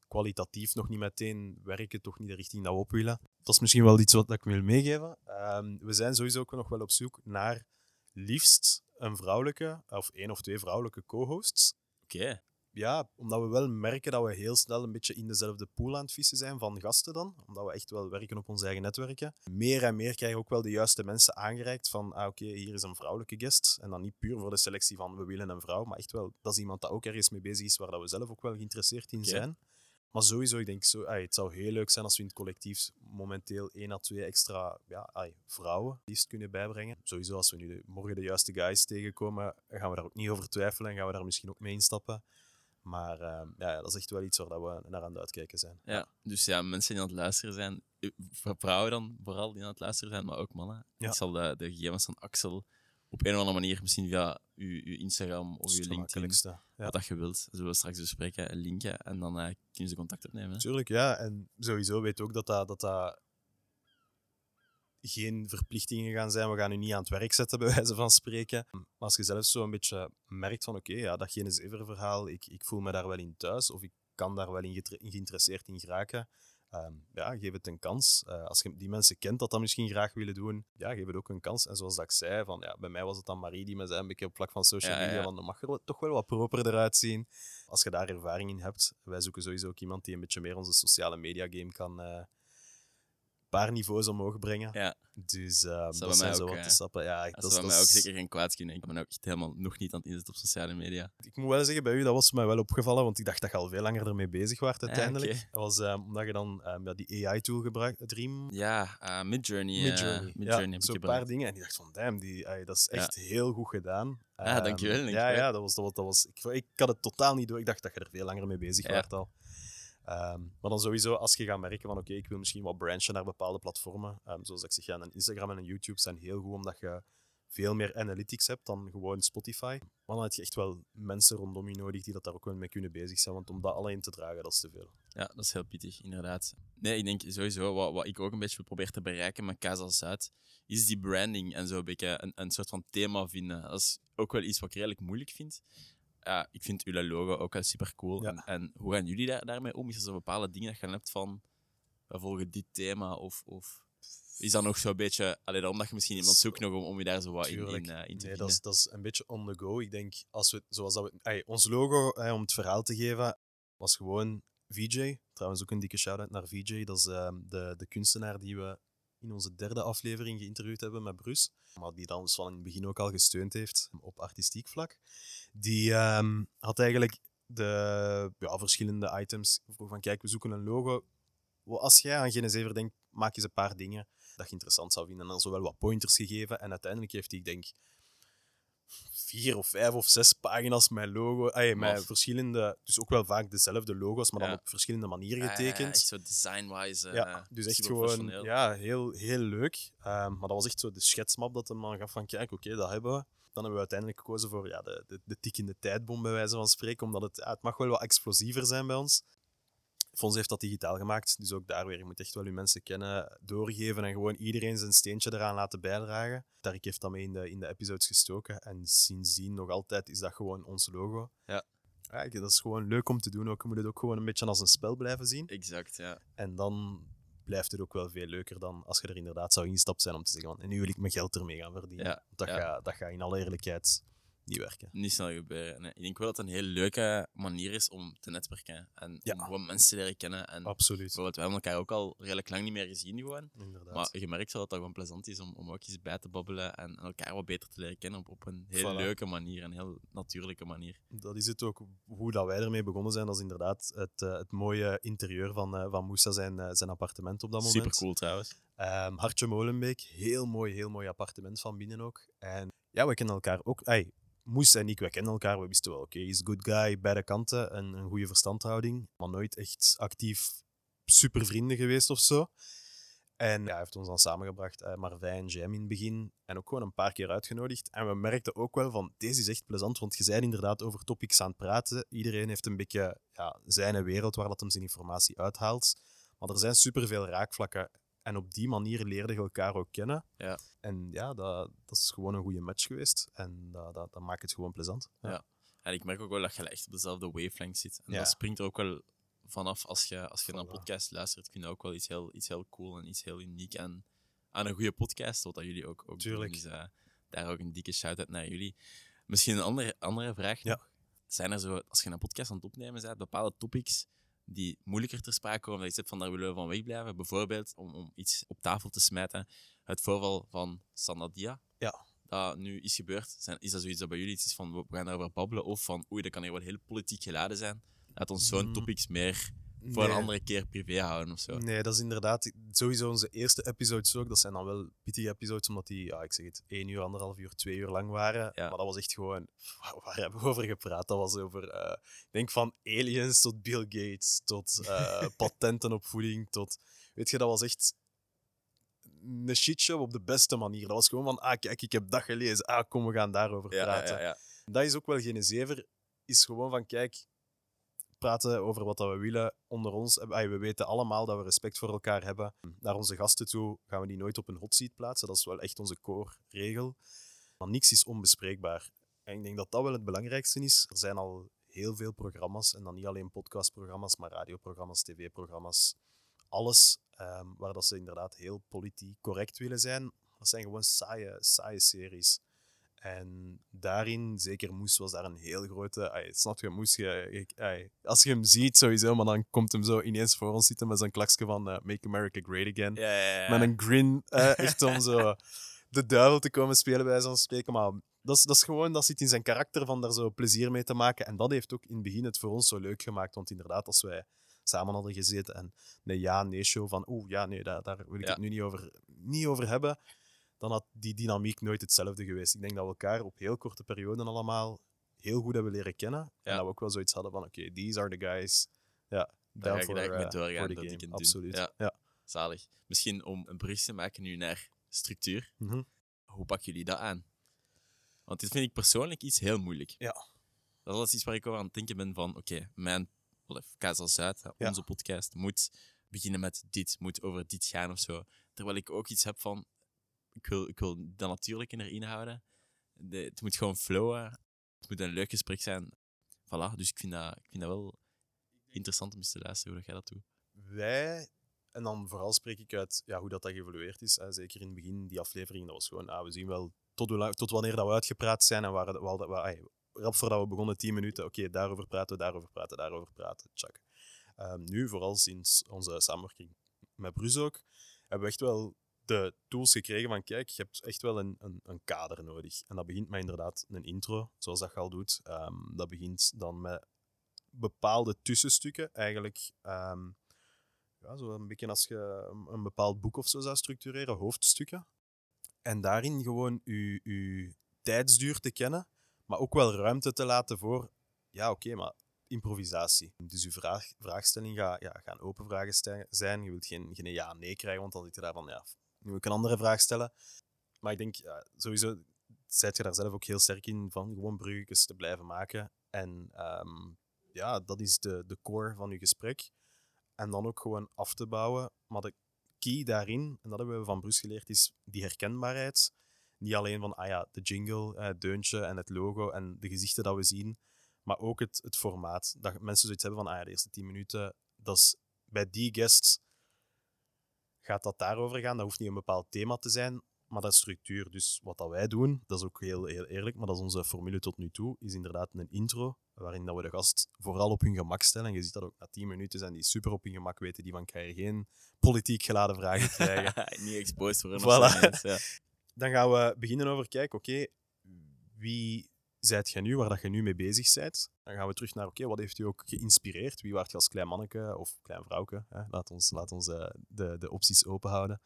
kwalitatief nog niet meteen werken, toch niet de richting dat we op willen. Dat is misschien wel iets wat ik wil meegeven. Ehm, we zijn sowieso ook nog wel op zoek naar liefst een vrouwelijke, of één of twee vrouwelijke co-hosts. Oké, Ja, omdat we wel merken dat we heel snel een beetje in dezelfde pool aan het vissen zijn van gasten dan. Omdat we echt wel werken op onze eigen netwerken. Meer en meer krijgen we ook wel de juiste mensen aangereikt van, ah oké, hier is een vrouwelijke guest. En dan niet puur voor de selectie van we willen een vrouw, maar echt wel, dat is iemand dat ook ergens mee bezig is waar dat we zelf ook wel geïnteresseerd in zijn. Maar sowieso, ik denk, zo, ai, het zou heel leuk zijn als we in het collectief momenteel één à twee extra ja, ai, vrouwen liefst kunnen bijbrengen. Sowieso, als we nu de- morgen de juiste guys tegenkomen, gaan we daar ook niet over twijfelen en gaan we daar misschien ook mee instappen. Maar ehm, ja, dat is echt wel iets waar dat we naar aan het uitkijken zijn. ja. Dus ja, mensen die aan het luisteren zijn, eh, vrouwen dan vooral die aan het luisteren zijn, maar ook mannen. Ja. Ik zal de, de gegevens van Axel op een of andere manier, misschien via uw, uw Instagram of uw het LinkedIn. Ja. wat dat je wilt, zullen we straks bespreken, linken en dan eh, kunnen ze contact opnemen. hè. Tuurlijk, ja. En sowieso weet ook dat dat, dat, dat geen verplichtingen gaan zijn. We gaan u niet aan het werk zetten, *laughs* bij wijze van spreken. Maar als je zelf zo een beetje merkt van, oké, ja, dat verhaal, ik, ik voel me daar wel in thuis, of ik kan daar wel in, in geïnteresseerd in geraken, ehm, ja, geef het een kans. Eh, als je die mensen kent dat dat misschien graag willen doen, ja, geef het ook een kans. En zoals dat ik zei, van, ja, bij mij was het dan Marie die me zei, een beetje op vlak van social ja, media, ja. van, dan mag er toch wel wat proper eruit zien. Als je daar ervaring in hebt, wij zoeken sowieso ook iemand die een beetje meer onze sociale media game kan eh, paar niveaus omhoog brengen. Ja. Dus ehm, bij dat zijn zo ook, wat eh, de stappen. Ja, Dat dat zou mij ook zeker geen kwaad kunnen. Ik ben ook echt helemaal nog niet aan het inzetten op sociale media. Ik moet wel zeggen, bij u, dat was mij wel opgevallen, want ik dacht dat je al veel langer ermee bezig was uiteindelijk. Dat was ehm, omdat je dan ehm, ja, die AI-tool gebruikt, Dream, Ja, eh Midjourney. eh, Midjourney. Midjourney ja, heb ik gebruikt. paar dingen. En ik dacht van, damn, die, dat is echt heel goed gedaan. Ah, Ehm, dankjewel, Ja, ja dat was, dat was, dat was, ik, ik had het totaal niet door. Ik dacht dat je er veel langer mee bezig was al. Ehm, maar dan sowieso, als je gaat merken van oké, ik wil misschien wat branchen naar bepaalde platformen. ehm, zoals ik zeg, ja, een Instagram en YouTube zijn heel goed, omdat je veel meer analytics hebt dan gewoon Spotify. Maar dan heb je echt wel mensen rondom je nodig die dat daar ook wel mee kunnen bezig zijn. Want om dat alleen te dragen, dat is te veel. Ja, dat is heel pittig, inderdaad. Nee, ik denk sowieso, wat, wat ik ook een beetje probeer te bereiken met Casa Zuid, is die branding en zo een beetje een, een soort van thema vinden. Dat is ook wel iets wat ik redelijk moeilijk vind. Ja, ik vind jullie logo ook wel super cool. Ja. En, en hoe gaan jullie daar, daarmee om? Is er zo bepaalde dingen dat je hebt van, we volgen dit thema? Of, of is dat nog zo'n beetje, alleen omdat je misschien iemand zoekt nog om, om je daar zo wat in, Tuurlijk. in, eh, in te Nee, vinden? dat is, dat is een beetje on the go. Ik denk, als we, zoals dat we, ons logo, om het verhaal te geven, was gewoon VJ. Trouwens ook een dikke shout-out naar VJ. Dat is ehm, de, de kunstenaar die we in onze derde aflevering geïnterviewd hebben met Bruce. Maar die dan dus van in het begin ook al gesteund heeft op artistiek vlak. Die ehm, had eigenlijk de ja, verschillende items. Van kijk, we zoeken een logo. Als jij aan Genesever denkt, maak eens een paar dingen dat je interessant zou vinden. En dan zowel wat pointers gegeven. En uiteindelijk heeft hij, ik denk, vier of vijf of zes pagina's met logo. Ay, met verschillende, dus ook wel vaak dezelfde logo's, maar dan op verschillende manieren Ja, ja, ja, getekend. echt zo design-wise. eh, Ja, dus echt gewoon ja, heel, heel leuk. Ehm, maar dat was echt zo de schetsmap dat hem dan gaf van kijk, oké, dat hebben we. Dan hebben we uiteindelijk gekozen voor ja, de, de, de tikkende tijdbom, bij wijze van spreken, omdat het, ja, het mag wel wat explosiever zijn bij ons. Fons heeft dat digitaal gemaakt, dus ook daar weer, je moet echt wel je mensen kennen, doorgeven en gewoon iedereen zijn steentje eraan laten bijdragen. Tarik heeft dat mee in de, in de episodes gestoken en sindsdien nog altijd is dat gewoon ons logo. Ja. Ja, ik- dat is gewoon leuk om te doen ook. Je moet het ook gewoon een beetje als een spel blijven zien. Exact, ja. En dan blijft het ook wel veel leuker dan als je er inderdaad zou instapt zijn om te zeggen van en nu wil ik mijn geld ermee gaan verdienen. Ja, dat, ja. Gaat, dat gaat in alle eerlijkheid niet werken. Niet snel gebeuren. Nee, ik denk wel dat het een heel leuke manier is om te netwerken. En Ja. om gewoon mensen te leren kennen. En Absoluut. we hebben elkaar ook al redelijk lang niet meer gezien gewoon. Inderdaad. Maar je merkt wel dat het gewoon plezant is om, om ook eens bij te babbelen en elkaar wat beter te leren kennen op, op een heel Voilà. leuke manier, een heel natuurlijke manier. Dat is het ook. Hoe dat wij ermee begonnen zijn, dat is inderdaad het, eh, het mooie interieur van, eh, van Moussa, zijn, eh, zijn appartement op dat moment. Super cool trouwens. Ehm, Hartje Molenbeek, heel mooi, heel mooi appartement van binnen ook. En ja, we kennen elkaar ook. Ay, Moes en ik, we kennen elkaar. We wisten wel, oké, hij is good guy, beide kanten. En een goede verstandhouding. Maar nooit echt actief super vrienden geweest of zo. En ja, hij heeft ons dan samengebracht, eh, Marvijn Jam in het begin. En ook gewoon een paar keer uitgenodigd. En we merkten ook wel van, deze is echt plezant. Want je zei inderdaad over topics aan het praten. Iedereen heeft een beetje ja, zijn wereld waar dat hem zijn informatie uithaalt. Maar er zijn superveel raakvlakken. En op die manier leerde je elkaar ook kennen. Ja. En ja, dat, dat is gewoon een goede match geweest. En dat, dat, dat maakt het gewoon plezant. Ja. En ik merk ook wel dat je echt op dezelfde wavelength zit. En Ja. dat springt er ook wel vanaf als je, als je naar een podcast luistert. Kun je ook wel iets heel, iets heel cool en iets heel uniek aan, aan een goede podcast, wat dat jullie ook, ook Tuurlijk. doen. Dus daar ook een dikke shout-out naar jullie. Misschien een andere, andere vraag Ja. nog. Zijn er zo, als je een podcast aan het opnemen bent, bepaalde topics die moeilijker ter sprake komen, dat je zegt van daar willen we van wegblijven? Bijvoorbeeld, om, om iets op tafel te smijten, het voorval van Sanadia. Ja. Dat nu is gebeurd. Zijn, is dat zoiets dat bij jullie iets is van we gaan daarover babbelen? Of van oei, dat kan hier wel heel politiek geladen zijn? Laat ons zo'n Mm. topics meer voor een andere keer privé houden of zo. Nee, dat is inderdaad sowieso onze eerste episodes ook. Dat zijn dan wel pittige episodes, omdat die, ja, ik zeg het, één uur, anderhalf uur, twee uur lang waren. Ja. Maar dat was echt gewoon, *laughs* waar, waar hebben we over gepraat? Dat was over, eh, ik denk van aliens tot Bill Gates, tot eh, *laughs* patenten op voeding, tot, weet je, dat was echt een shitshow op de beste manier. Dat was gewoon van, ah, kijk, ik heb dat gelezen. Ah, kom, we gaan daarover Ja, praten. ja, ja. Dat is ook wel geen zever. Is gewoon van, kijk, praten over wat dat we willen onder ons. Ay, We weten allemaal dat we respect voor elkaar hebben. Naar onze gasten toe gaan we die nooit op een hot seat plaatsen. Dat is wel echt onze core-regel. Maar niks is onbespreekbaar. En ik denk dat dat wel het belangrijkste is. Er zijn al heel veel programma's, en dan niet alleen podcastprogramma's, maar radioprogramma's, tv-programma's, alles ehm, waar dat ze inderdaad heel politiek correct willen zijn. Dat zijn gewoon saaie, saaie series. En daarin, zeker Moes was daar een heel grote. Ay, snap je, Moes, je, ik- ay, als je hem ziet sowieso, maar dan komt hem zo ineens voor ons zitten met zo'n klakje van eh, Make America Great Again. Ja, ja, ja. Met een grin, *laughs* echt om zo de duivel te komen spelen bij zo'n spreken. Maar dat is, dat is gewoon, dat zit in zijn karakter van daar zo plezier mee te maken. En dat heeft ook in het begin het voor ons zo leuk gemaakt. Want inderdaad, als wij samen hadden gezeten en een ja-nee-show van oeh, ja, nee, daar, daar wil ik Ja. het nu niet over, niet over hebben, dan had die dynamiek nooit hetzelfde geweest. Ik denk dat we elkaar op heel korte perioden allemaal heel goed hebben leren kennen. En Ja. dat we ook wel zoiets hadden van oké, these are the guys. Ja, Daar ga ik mee eh, doorgaan, dat ik. Absoluut. Ja. Ja. Zalig. Misschien om een brug te maken nu naar structuur. Mhm. Hoe pakken jullie dat aan? Want dit vind ik persoonlijk iets heel moeilijk. Ja. Dat is iets waar ik over aan het denken ben van, oké, mijn Kaas als Zuid, Ja. onze podcast, moet beginnen met dit, moet over dit gaan of zo. Terwijl ik ook iets heb van, ik wil, ik wil dat natuurlijk erin houden. De, het moet gewoon flowen. Het moet een leuk gesprek zijn. Voilà, dus ik vind dat, ik vind dat wel interessant om eens te luisteren hoe jij dat doet. wij, en dan vooral spreek ik uit ja, hoe dat, dat geëvolueerd is. Hè. Zeker in het begin, die aflevering, dat was gewoon, ah, we zien wel tot, hoe tot wanneer dat we uitgepraat zijn en waar, waar, waar, rap voordat we begonnen, 10 minuten, oké, daarover praten, daarover praten, daarover praten, tjak. Ehm, nu, vooral sinds onze samenwerking met Brus ook, hebben we echt wel de tools gekregen van, kijk, je hebt echt wel een, een, een kader nodig. En dat begint met inderdaad een intro, zoals dat je al doet. Ehm, dat begint dan met bepaalde tussenstukken, eigenlijk... ehm, ja, zo een beetje als je een, bepaald boek of zo zou structureren, hoofdstukken. En daarin gewoon je, je tijdsduur te kennen, maar ook wel ruimte te laten voor, ja oké, maar improvisatie. Dus je vraag, vraagstelling gaat ja, gaan open vragen zijn. Je wilt geen, geen ja-nee krijgen, want dan zit je daar van, ja, nu ik een andere vraag stellen. Maar ik denk, ja, sowieso zet je daar zelf ook heel sterk in van gewoon bruggetjes te blijven maken. En ehm, ja, dat is de, de core van je gesprek. en dan ook gewoon af te bouwen. Maar de key daarin, en dat hebben we van Bruce geleerd, is die herkenbaarheid. Niet alleen van ah ja, de jingle, eh, het deuntje en het logo en de gezichten dat we zien, maar ook het, het formaat. Dat mensen zoiets hebben van ah de eerste 10 minuten, dat is bij die guests gaat dat daarover gaan. Dat hoeft niet een bepaald thema te zijn, maar dat is structuur. Dus wat dat wij doen, dat is ook heel, heel eerlijk, maar dat is onze formule tot nu toe, is inderdaad een intro, waarin dat we de gast vooral op hun gemak stellen. En je ziet dat ook na 10 minuten zijn die super op hun gemak weten, die van kan je geen politiek geladen vragen krijgen. *laughs* Niet exposed voor een Voilà. Ja. Dan gaan we beginnen over kijken, oké, wie zijt jij nu, waar dat je nu mee bezig bent? Dan gaan we terug naar, oké, wat heeft u ook geïnspireerd? Wie waart je als klein manneke of klein vrouwke? Hè? Laat ons, laat ons eh, de, de opties open houden.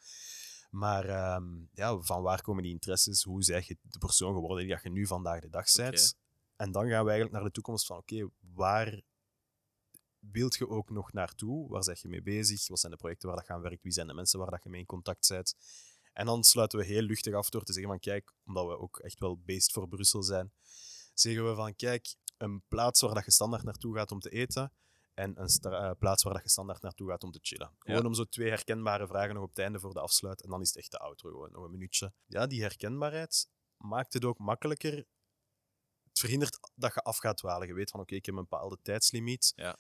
Maar ehm, ja, van waar komen die interesses? Hoe zeg je de persoon geworden die dat je nu vandaag de dag bent? En dan gaan we eigenlijk naar de toekomst van, oké, waar wilt je ook nog naartoe? Waar zeg je mee bezig? Wat zijn de projecten waar dat gaan werken? Wie zijn de mensen waar dat je mee in contact bent? En dan sluiten we heel luchtig af door te zeggen van, kijk, omdat we ook echt wel based voor Brussel zijn, zeggen we van, kijk, een plaats waar dat je standaard naartoe gaat om te eten en een eh, plaats waar dat je standaard naartoe gaat om te chillen. Gewoon om zo twee herkenbare vragen nog op het einde voor de afsluit en dan is het echt de outro, gewoon nog een minuutje. Ja, die herkenbaarheid maakt het ook makkelijker. Het verhindert dat je af gaat dwalen. Je weet van, oké, ik heb een bepaalde tijdslimiet. Ja.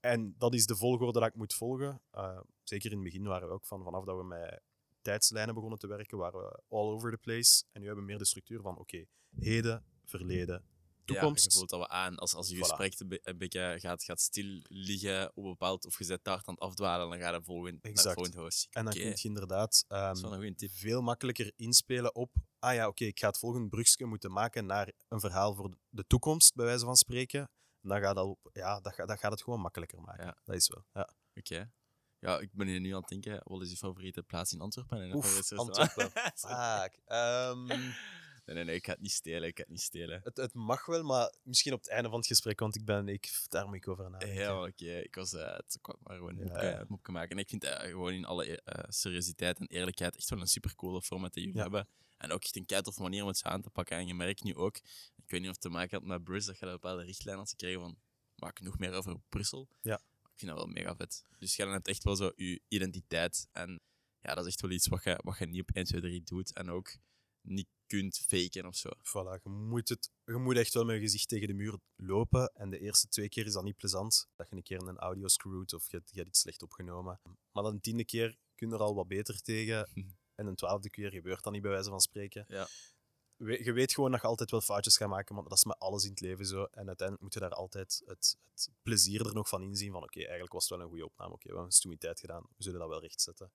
En dat is de volgorde dat ik moet volgen. Uh, zeker in het begin waren we ook van, vanaf dat we met tijdslijnen begonnen te werken, waren we all over the place. En nu hebben we meer de structuur van, oké, heden, verleden, toekomst. Ja, je voelt dat we aan. Als, als je Voilà. gesprek een, be- een beetje gaat, gaat stil liggen op een bepaald, of je zet daar aan het afdwalen, dan gaat het volgende, het Exact. En dan kun je inderdaad tip. veel makkelijker inspelen op. Ah ja, oké, ik ga het volgende brugje moeten maken naar een verhaal voor de toekomst, bij wijze van spreken. En dan gaat dat, ja, dat, gaat, dat gaat het gewoon makkelijker maken. Ja. Dat is wel. Ja. Oké. Ja, ik ben hier nu aan het denken, wat is je favoriete plaats in Antwerpen? En Oef? Antwerpen. *laughs* Fuck. Ehm, *laughs* nee, nee, nee, ik ga het niet stelen, ik ga het niet stelen. het, het mag wel, maar misschien op het einde van het gesprek, want ik ben, ik, daar moet ik over nadenken. Ja, oké. Ik was eh, het kwam maar gewoon Ja, het mopje maken. En ik vind eh, gewoon in alle eh, seriositeit en eerlijkheid echt wel een super coole format die jullie Ja. hebben. En ook echt een keitof manier om het zo aan te pakken. En je merkt nu ook, ik weet niet of het te maken had met Bruce, dat je een bepaalde richtlijn had gekregen van maak nog meer over Brussel. Ja. Vind dat wel mega vet. Dus jij hebt echt wel zo je identiteit. En ja, dat is echt wel iets wat je, wat je niet op 1, 2, 3 doet. En ook niet kunt faken of zo. Voilà, je moet, het, je moet echt wel met je gezicht tegen de muur lopen. En de eerste twee keer is dat niet plezant. Dat je een keer een audio screwt of je, hebt- je hebt iets slecht opgenomen. Maar dan de tiende keer kun je er al wat beter tegen. *laughs* En een twaalfde keer gebeurt dat niet, bij wijze van spreken. Ja. Je weet gewoon dat je altijd wel foutjes gaat maken, maar dat is met alles in het leven zo. En uiteindelijk moet je daar altijd het, het plezier er nog van inzien. Van oké, eigenlijk was het wel een goede opname. Oké, we hebben een stoemiteit gedaan. We zullen dat wel rechtzetten.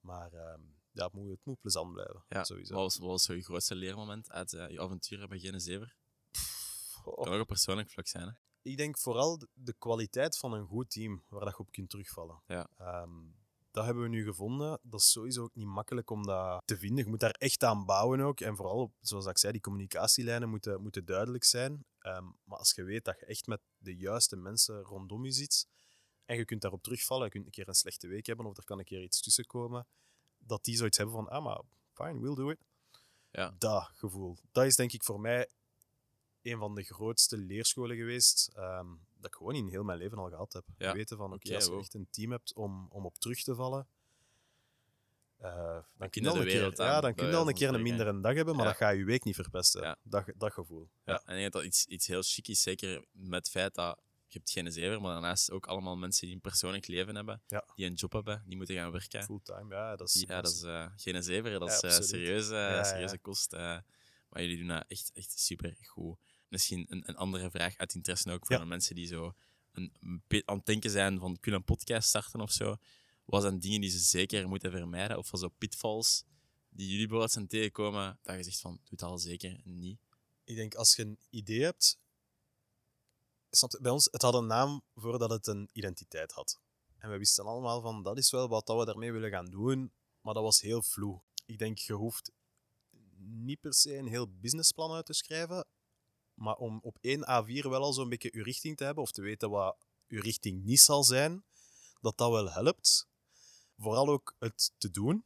Maar ehm, ja, het moet, het moet plezant blijven. Ja, sowieso. Wat was, wat was je grootste leermoment uit eh, je avonturen bij Gene Zever? Goh. Kan ook een persoonlijk vlak zijn, hè? Ik denk vooral de- de kwaliteit van een goed team waar dat je op kunt terugvallen. Ja. Ehm, dat hebben we nu gevonden. Dat is sowieso ook niet makkelijk om dat te vinden. Je moet daar echt aan bouwen ook. En vooral, zoals ik zei, die communicatielijnen moeten, moeten duidelijk zijn. Ehm, maar als je weet dat je echt met de juiste mensen rondom je zit en je kunt daarop terugvallen, je kunt een keer een slechte week hebben of er kan een keer iets tussen komen, dat die zoiets hebben van, ah, maar fine, we'll do it. Ja. Dat gevoel. Dat is denk ik voor mij een van de grootste leerscholen geweest ehm, dat ik gewoon in heel mijn leven al gehad heb. Ja. Weten van, oké, als je wow. echt een team hebt om, om op terug te vallen, eh, dan kun kun je je al een keer, aan, ja, dan kun je al een keer een mindere dag hebben, maar Ja. dat gaat je week niet verpesten. Ja. Dat, dat gevoel. Ja. En ik denk dat iets, iets heel chic is, zeker met het feit dat je hebt geen zever, maar daarnaast ook allemaal mensen die een persoonlijk leven hebben, die een job hebben, die moeten gaan werken. Fulltime, ja, dat is... Ja, dat is eh, geen zever, dat is eh, serieuze, serieuze kost. maar jullie doen dat echt, echt super goed. Misschien een, een andere vraag uit interesse ook voor Ja. de mensen die zo een, een aan het denken zijn van kunnen een podcast starten of zo. Wat zijn dingen die ze zeker moeten vermijden? Of van zo pitfalls die jullie bijvoorbeeld zijn tegenkomen, dat je zegt van, doe het al zeker niet. Ik denk, als je een idee hebt... Snap Bij ons, het had een naam voordat het een identiteit had. En we wisten allemaal van, dat is wel wat dat we daarmee willen gaan doen, maar dat was heel vloe. Ik denk, je hoeft niet per se een heel businessplan uit te schrijven, maar om op één A4 wel al zo'n beetje je richting te hebben, of te weten wat je richting niet zal zijn, dat dat wel helpt. Vooral ook het te doen.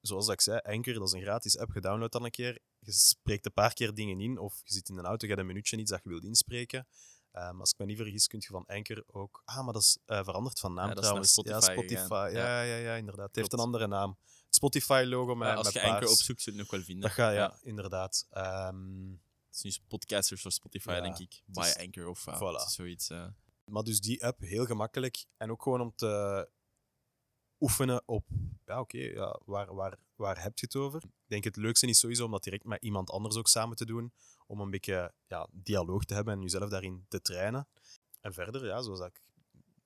Zoals ik zei, Anchor, dat is een gratis app, je downloadt dan een keer, je spreekt een paar keer dingen in, of je zit in een auto, je hebt een minuutje iets dat je wilt inspreken. Ehm, als ik me niet vergis, kun je van Anchor ook... Ah, maar dat is eh, veranderd van naam Ja, trouwens. Spotify ja, Spotify. Ja, ja, ja, inderdaad. Het heeft een andere naam. Het Spotify-logo met, als met je Anchor paars. opzoekt, zul je het nog wel vinden. Dat gaat, ja, inderdaad. Ehm, Het is nu podcasters voor Spotify, Ja, denk ik. By is- Anchor of uh, voilà. zoiets. eh. Maar dus die app, heel gemakkelijk. En ook gewoon om te oefenen op, ja oké, ja, waar, waar, waar heb je het over? Ik denk het leukste is sowieso om dat direct met iemand anders ook samen te doen. Om een beetje ja, dialoog te hebben en jezelf daarin te trainen. En verder, ja, zoals ik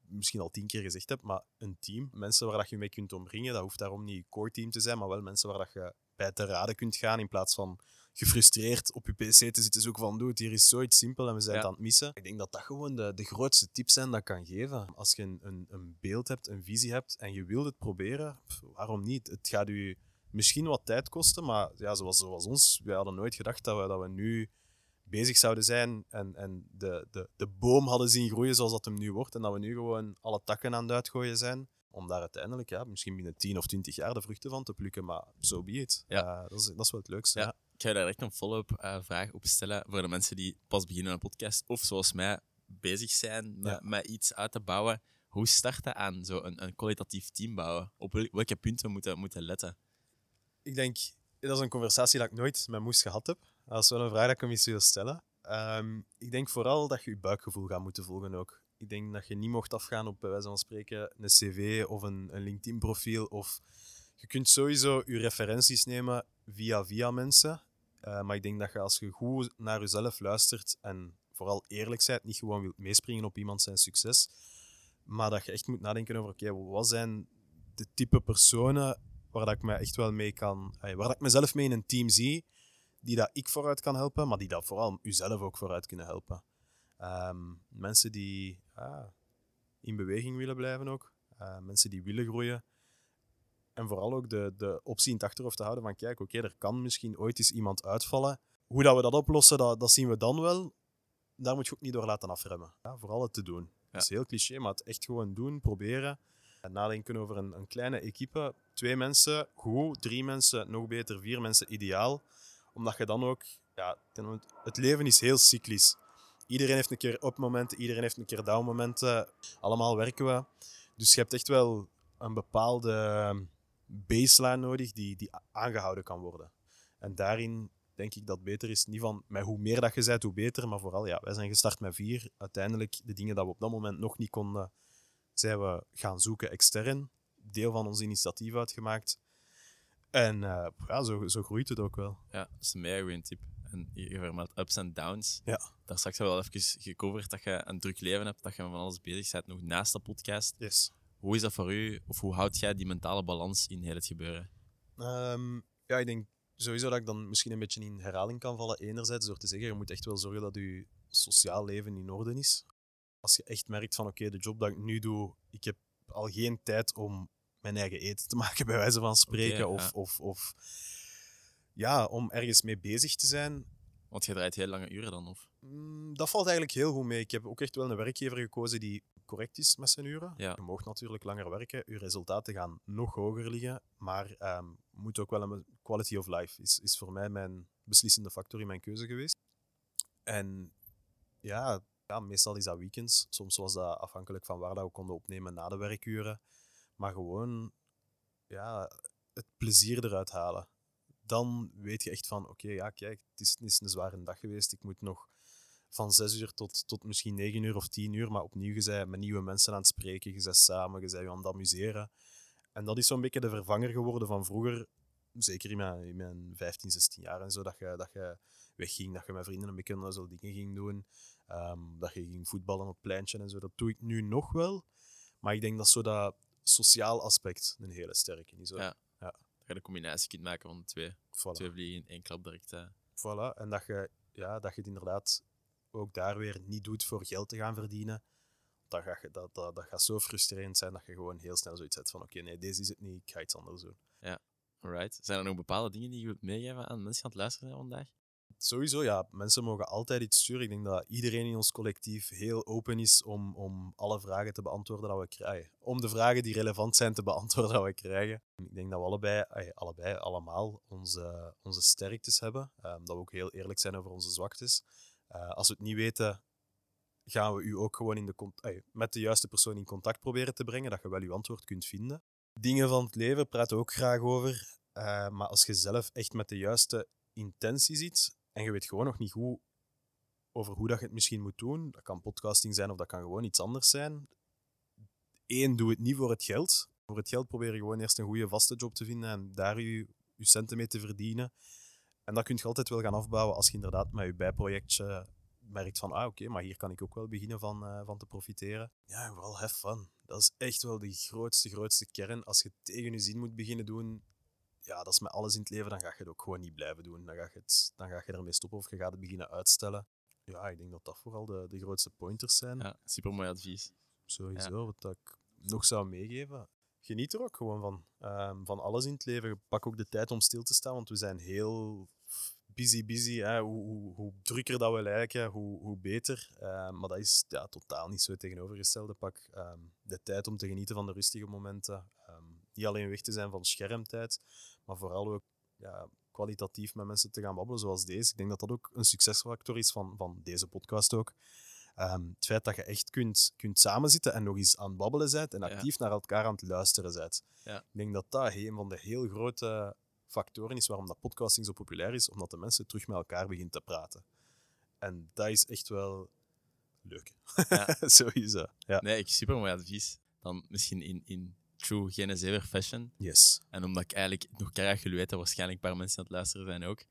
misschien al tien keer gezegd heb, maar een team, mensen waar dat je mee kunt omringen, dat hoeft daarom niet je core team te zijn, maar wel mensen waar dat je bij te raden kunt gaan in plaats van gefrustreerd op je pc te zitten zoeken van doe het, hier is zoiets simpel en we zijn Ja. het aan het missen. Ik denk dat dat gewoon de, de grootste tips zijn dat ik kan geven. Als je een, een, een beeld hebt, een visie hebt en je wilt het proberen, pff, waarom niet? Het gaat u misschien wat tijd kosten, maar ja, zoals, zoals ons, wij hadden nooit gedacht dat we, dat we nu bezig zouden zijn en, en de, de, de boom hadden zien groeien zoals dat hem nu wordt en dat we nu gewoon alle takken aan het uitgooien zijn om daar uiteindelijk, ja, misschien binnen 10 of 20 jaar de vruchten van te plukken, maar zo be it. Ja. Eh, dat, is, dat is wel het leukste. Ja. ja. Ik ga daar echt een follow-up eh, vraag op stellen voor de mensen die pas beginnen een podcast of zoals mij bezig zijn met, Ja. met iets uit te bouwen. Hoe start je aan zo een, een kwalitatief team bouwen? Op wel- welke punten moeten moeten letten? Ik denk, dat is een conversatie dat ik nooit met Moes gehad heb. Dat is wel een vraag dat ik hem eens wil stellen. Ehm, ik denk vooral dat je je buikgevoel gaat moeten volgen ook. Ik denk dat je niet mocht afgaan op, bij wijze van spreken, een cv of een, een LinkedIn-profiel. Of je kunt sowieso je referenties nemen via via mensen. Eh, maar ik denk dat je als je goed naar jezelf luistert en vooral eerlijk bent, niet gewoon wilt meespringen op iemand zijn succes, maar dat je echt moet nadenken over, oké, wat zijn de type personen waar dat ik me echt wel mee kan, eh, waar dat ik mezelf mee in een team zie, die dat ik vooruit kan helpen, maar die dat vooral uzelf ook vooruit kunnen helpen. Ehm, mensen die ah, in beweging willen blijven ook, Eh, mensen die willen groeien. En vooral ook de, de optie in het achterhoofd te houden van kijk, oké, er kan misschien ooit eens iemand uitvallen. Hoe dat we dat oplossen, dat, dat zien we dan wel. Daar moet je ook niet door laten afremmen. Ja, vooral het te doen. Dat is heel cliché, maar het echt gewoon doen, proberen. En nadenken over een, een kleine equipe. Twee mensen, goed. Drie mensen, nog beter. Vier mensen, ideaal. Omdat je dan ook... Ja, het leven is heel cyclisch. Iedereen heeft een keer up-momenten, iedereen heeft een keer down-momenten. Allemaal werken we. Dus je hebt echt wel een bepaalde baseline nodig die, die aangehouden kan worden. En daarin denk ik dat het beter is, niet van met hoe meer dat je bent, hoe beter, maar vooral, ja, wij zijn gestart met vier. Uiteindelijk, de dingen dat we op dat moment nog niet konden, zijn we gaan zoeken extern. Deel van ons initiatief uitgemaakt. En eh, ja, zo, zo groeit het ook wel. Ja, dat is een tip. En je vermeldt ups en downs. Ja. Daar straks hebben we wel even gecoverd dat je een druk leven hebt, dat je van alles bezig bent, nog naast de podcast. Yes. Hoe is dat voor u, of hoe houd jij die mentale balans in heel het gebeuren? Ehm, ja, ik denk sowieso dat ik dan misschien een beetje in herhaling kan vallen. Enerzijds door te zeggen, je moet echt wel zorgen dat je sociaal leven in orde is. Als je echt merkt van, oké, de job dat ik nu doe, ik heb al geen tijd om mijn eigen eten te maken, bij wijze van spreken. Of, ja. of, of ja, om ergens mee bezig te zijn. Want je draait heel lange uren dan, of? Mm, Dat valt eigenlijk heel goed mee. Ik heb ook echt wel een werkgever gekozen die correct is met zijn uren. Ja. Je mag natuurlijk langer werken, je resultaten gaan nog hoger liggen, maar ehm moet ook wel een quality of life is, is voor mij mijn beslissende factor in mijn keuze geweest. En ja, ja, meestal is dat weekends. Soms was dat afhankelijk van waar dat we konden opnemen na de werkuren. Maar gewoon ja, het plezier eruit halen. Dan weet je echt van, oké, ja, kijk, het is, het is een zware dag geweest. Ik moet nog van zes uur tot, tot misschien negen uur of tien uur. Maar opnieuw, je met nieuwe mensen aan het spreken. Je bent samen, je bent je aan het amuseren. En dat is zo'n beetje de vervanger geworden van vroeger. Zeker in mijn, in mijn 15, 16 jaar en zo. Dat je, dat je wegging, dat je met vrienden een beetje zo dingen ging doen. Ehm, dat je ging voetballen op het pleintje en zo. Dat doe ik nu nog wel. Maar ik denk dat zo dat sociaal aspect een hele sterke is. Ja. Je de combinatie kunt maken van de twee. Voilà. Twee vliegen in één klap direct. eh. Voilà. En dat je, ja, dat je het inderdaad ook daar weer niet doet voor geld te gaan verdienen. Dat, ga je, dat, dat, dat gaat zo frustrerend zijn dat je gewoon heel snel zoiets hebt van oké, nee, deze is het niet, ik ga iets anders doen. Alright. Zijn er nog bepaalde dingen die je wilt meegeven aan mensen die aan het luisteren zijn vandaag? Sowieso, ja, mensen mogen altijd iets sturen. Ik denk dat iedereen in ons collectief heel open is om, om alle vragen te beantwoorden dat we krijgen. Om de vragen die relevant zijn te beantwoorden dat we krijgen. Ik denk dat we allebei, allebei allemaal onze, onze sterktes hebben. Ehm, dat we ook heel eerlijk zijn over onze zwaktes. Eh, als we het niet weten, gaan we u ook gewoon in de met de juiste persoon in contact proberen te brengen, dat je wel je antwoord kunt vinden. Dingen van het leven praten we ook graag over. eh, maar als je zelf echt met de juiste intentie zit en je weet gewoon nog niet hoe, over hoe dat je het misschien moet doen, dat kan podcasting zijn of dat kan gewoon iets anders zijn. Eén, doe het niet voor het geld. Voor het geld probeer je gewoon eerst een goede vaste job te vinden en daar je, je centen mee te verdienen. En dat kun je altijd wel gaan afbouwen als je inderdaad met je bijprojectje merkt van, ah oké, maar hier kan ik ook wel beginnen van, eh, van te profiteren. Ja, vooral have fun. Dat is echt wel de grootste, grootste kern. Als je tegen je zin moet beginnen doen, ja, dat is met alles in het leven, dan ga je het ook gewoon niet blijven doen. Dan ga je, het, dan ga je ermee stoppen of je gaat het beginnen uitstellen. Ja, ik denk dat dat vooral de, de grootste pointers zijn. Ja, super mooi advies. Sowieso, wat ik nog zou meegeven. Geniet er ook gewoon van. Ehm, van alles in het leven. Pak ook de tijd om stil te staan, want we zijn heel busy, busy. Hè. Hoe, hoe, hoe drukker dat we lijken, hoe, hoe beter. Ehm, maar dat is ja, totaal niet zo het tegenovergestelde. Pak ehm, de tijd om te genieten van de rustige momenten. Ehm, niet alleen weg te zijn van schermtijd, maar vooral ook ja, kwalitatief met mensen te gaan babbelen zoals deze. Ik denk dat dat ook een succesfactor is van, van deze podcast ook. Ehm, het feit dat je echt kunt, kunt samenzitten en nog eens aan het babbelen bent en Ja. actief naar elkaar aan het luisteren bent. Ja. Ik denk dat dat een van de heel grote factoren is waarom dat podcasting zo populair is, omdat de mensen terug met elkaar beginnen te praten. En dat is echt wel leuk. Ja. *laughs* Sowieso. Ja. Nee, ik super mooi advies. Dan misschien in, in true Genezever fashion. Yes. En omdat ik eigenlijk nog graag jullie weten, waarschijnlijk een paar mensen aan het luisteren zijn ook.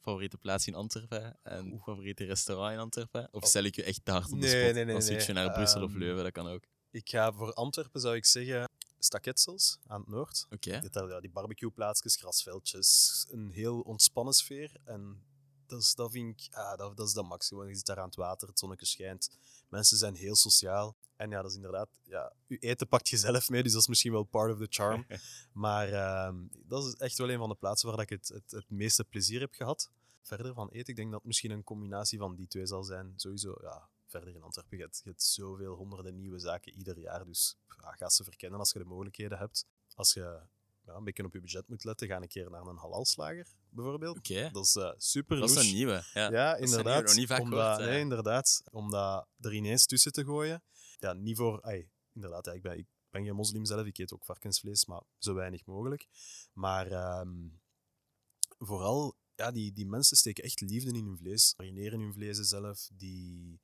Favoriete plaats in Antwerpen en favoriete restaurant in Antwerpen? Of stel ik je echt te hard op de Nee, spot? nee, nee, Dan switch je nee. naar Brussel of Ehm, Leuven, dat kan ook. Ik ga voor Antwerpen, zou ik zeggen, Staketsels aan het noord. Oké. Je hebt daar ja, die barbecueplaatsjes, grasveldjes, een heel ontspannen sfeer. En dat, is, dat vind ik, ah, dat, dat is de max. Gewoon, je zit daar aan het water, het zonnetje schijnt. Mensen zijn heel sociaal. En ja, dat is inderdaad, ja, je eten pakt je zelf mee, dus dat is misschien wel part of the charm. *laughs* maar ehm, dat is echt wel een van de plaatsen waar ik het, het, het meeste plezier heb gehad. Verder van eten, ik denk dat het misschien een combinatie van die twee zal zijn. Sowieso, ja, verder in Antwerpen, je hebt, je hebt zoveel honderden nieuwe zaken ieder jaar. Dus ja, ga ze verkennen als je de mogelijkheden hebt. Als je ja, een beetje op je budget moet letten, ga een keer naar een halalslager, bijvoorbeeld. Oké. Dat is eh, super Dat is een nieuwe. Ja. Ja, een nieuwe, inderdaad. nog niet vaak om gehoord, dat, eh. nee, inderdaad. Om dat er ineens tussen te gooien. Ja, niet voor... ai, inderdaad, ja, ik, ben, ik ben geen moslim zelf, ik eet ook varkensvlees, maar zo weinig mogelijk. Maar ehm, vooral, ja, die, die mensen steken echt liefde in hun vlees, marineren hun vlees zelf, die...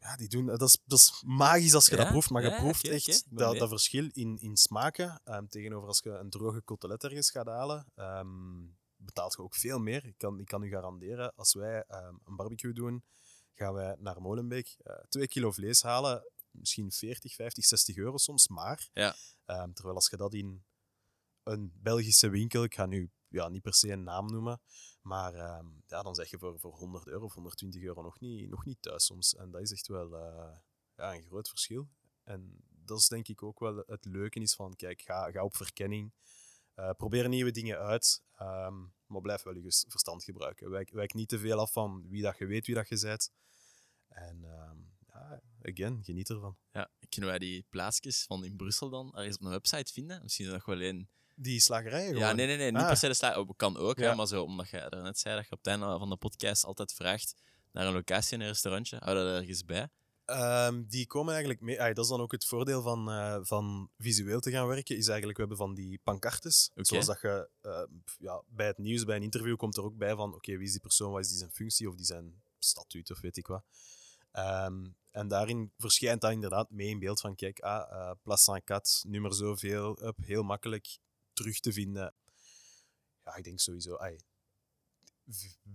Ja, die doen, dat, is, dat is magisch als je Ja? dat proeft, maar je Ja, proeft echt dat, dat verschil in, in smaken ehm, tegenover als je een droge cotelet ergens gaat halen. ehm, betaalt je ook veel meer. Ik kan, ik kan u garanderen, als wij een barbecue doen, gaan wij naar Molenbeek eh, twee kilo vlees halen. Misschien 40, 50, 60 euro soms, maar. Ja. Ehm, terwijl als je dat in een Belgische winkel, ik ga nu ja, niet per se een naam noemen, maar ehm, ja, dan zeg je voor, voor 100 euro of 120 euro nog niet, nog niet thuis soms. En dat is echt wel eh, ja, een groot verschil. En dat is denk ik ook wel het leuke is van, kijk, ga, ga op verkenning. Eh, probeer nieuwe dingen uit, ehm, maar blijf wel je verstand gebruiken. Wijk, wijk niet te veel af van wie dat je weet, wie dat je bent. En ehm, ja, again, geniet ervan. Ja, kunnen wij die plaatsjes van in Brussel dan ergens op een website vinden? Misschien nog wel een... Die slagerijen Ja, gewoon. nee, nee, nee. Niet Ah. per se de sla... oh, kan ook, hè, Ja. maar zo, omdat je er net zei dat je op het einde van de podcast altijd vraagt naar een locatie in een restaurantje. Hou dat ergens bij. Ehm, die komen eigenlijk mee. dat is dan ook het voordeel van, eh, van visueel te gaan werken. Is eigenlijk, we hebben van die pancartes. Zoals dat je eh, ja, bij het nieuws, bij een interview, komt er ook bij van: oké, wie is die persoon, wat is die zijn functie of die zijn statuut of weet ik wat. Ehm, en daarin verschijnt dat inderdaad mee in beeld van: kijk, ah, eh Place Saint-Cat, nummer zoveel, up, heel makkelijk terug te vinden. Ja, ik denk sowieso. v-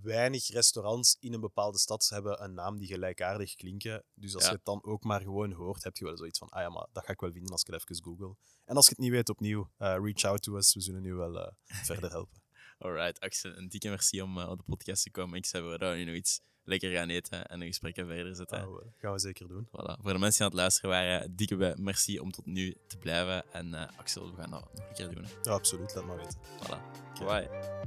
weinig restaurants in een bepaalde stad hebben een naam die gelijkaardig klinken. Dus als Ja. je het dan ook maar gewoon hoort, heb je wel zoiets van, ah ja, maar dat ga ik wel vinden als ik het even google. En als je het niet weet, opnieuw, eh, reach out to us. We zullen u wel eh, verder helpen. *laughs* Alright, Axel, een dikke merci om eh, op de podcast te komen. Ik zei, we gaan nu nog iets lekker gaan eten en een gesprek verder zetten. Oh, gaan we zeker doen. Voilà. Voor de mensen die aan het luisteren waren, dikke bij merci om tot nu te blijven. En eh, Axel, we gaan dat nog een keer doen. Hè. Ja, absoluut. Laat maar weten. Voilà. Okay. Bye.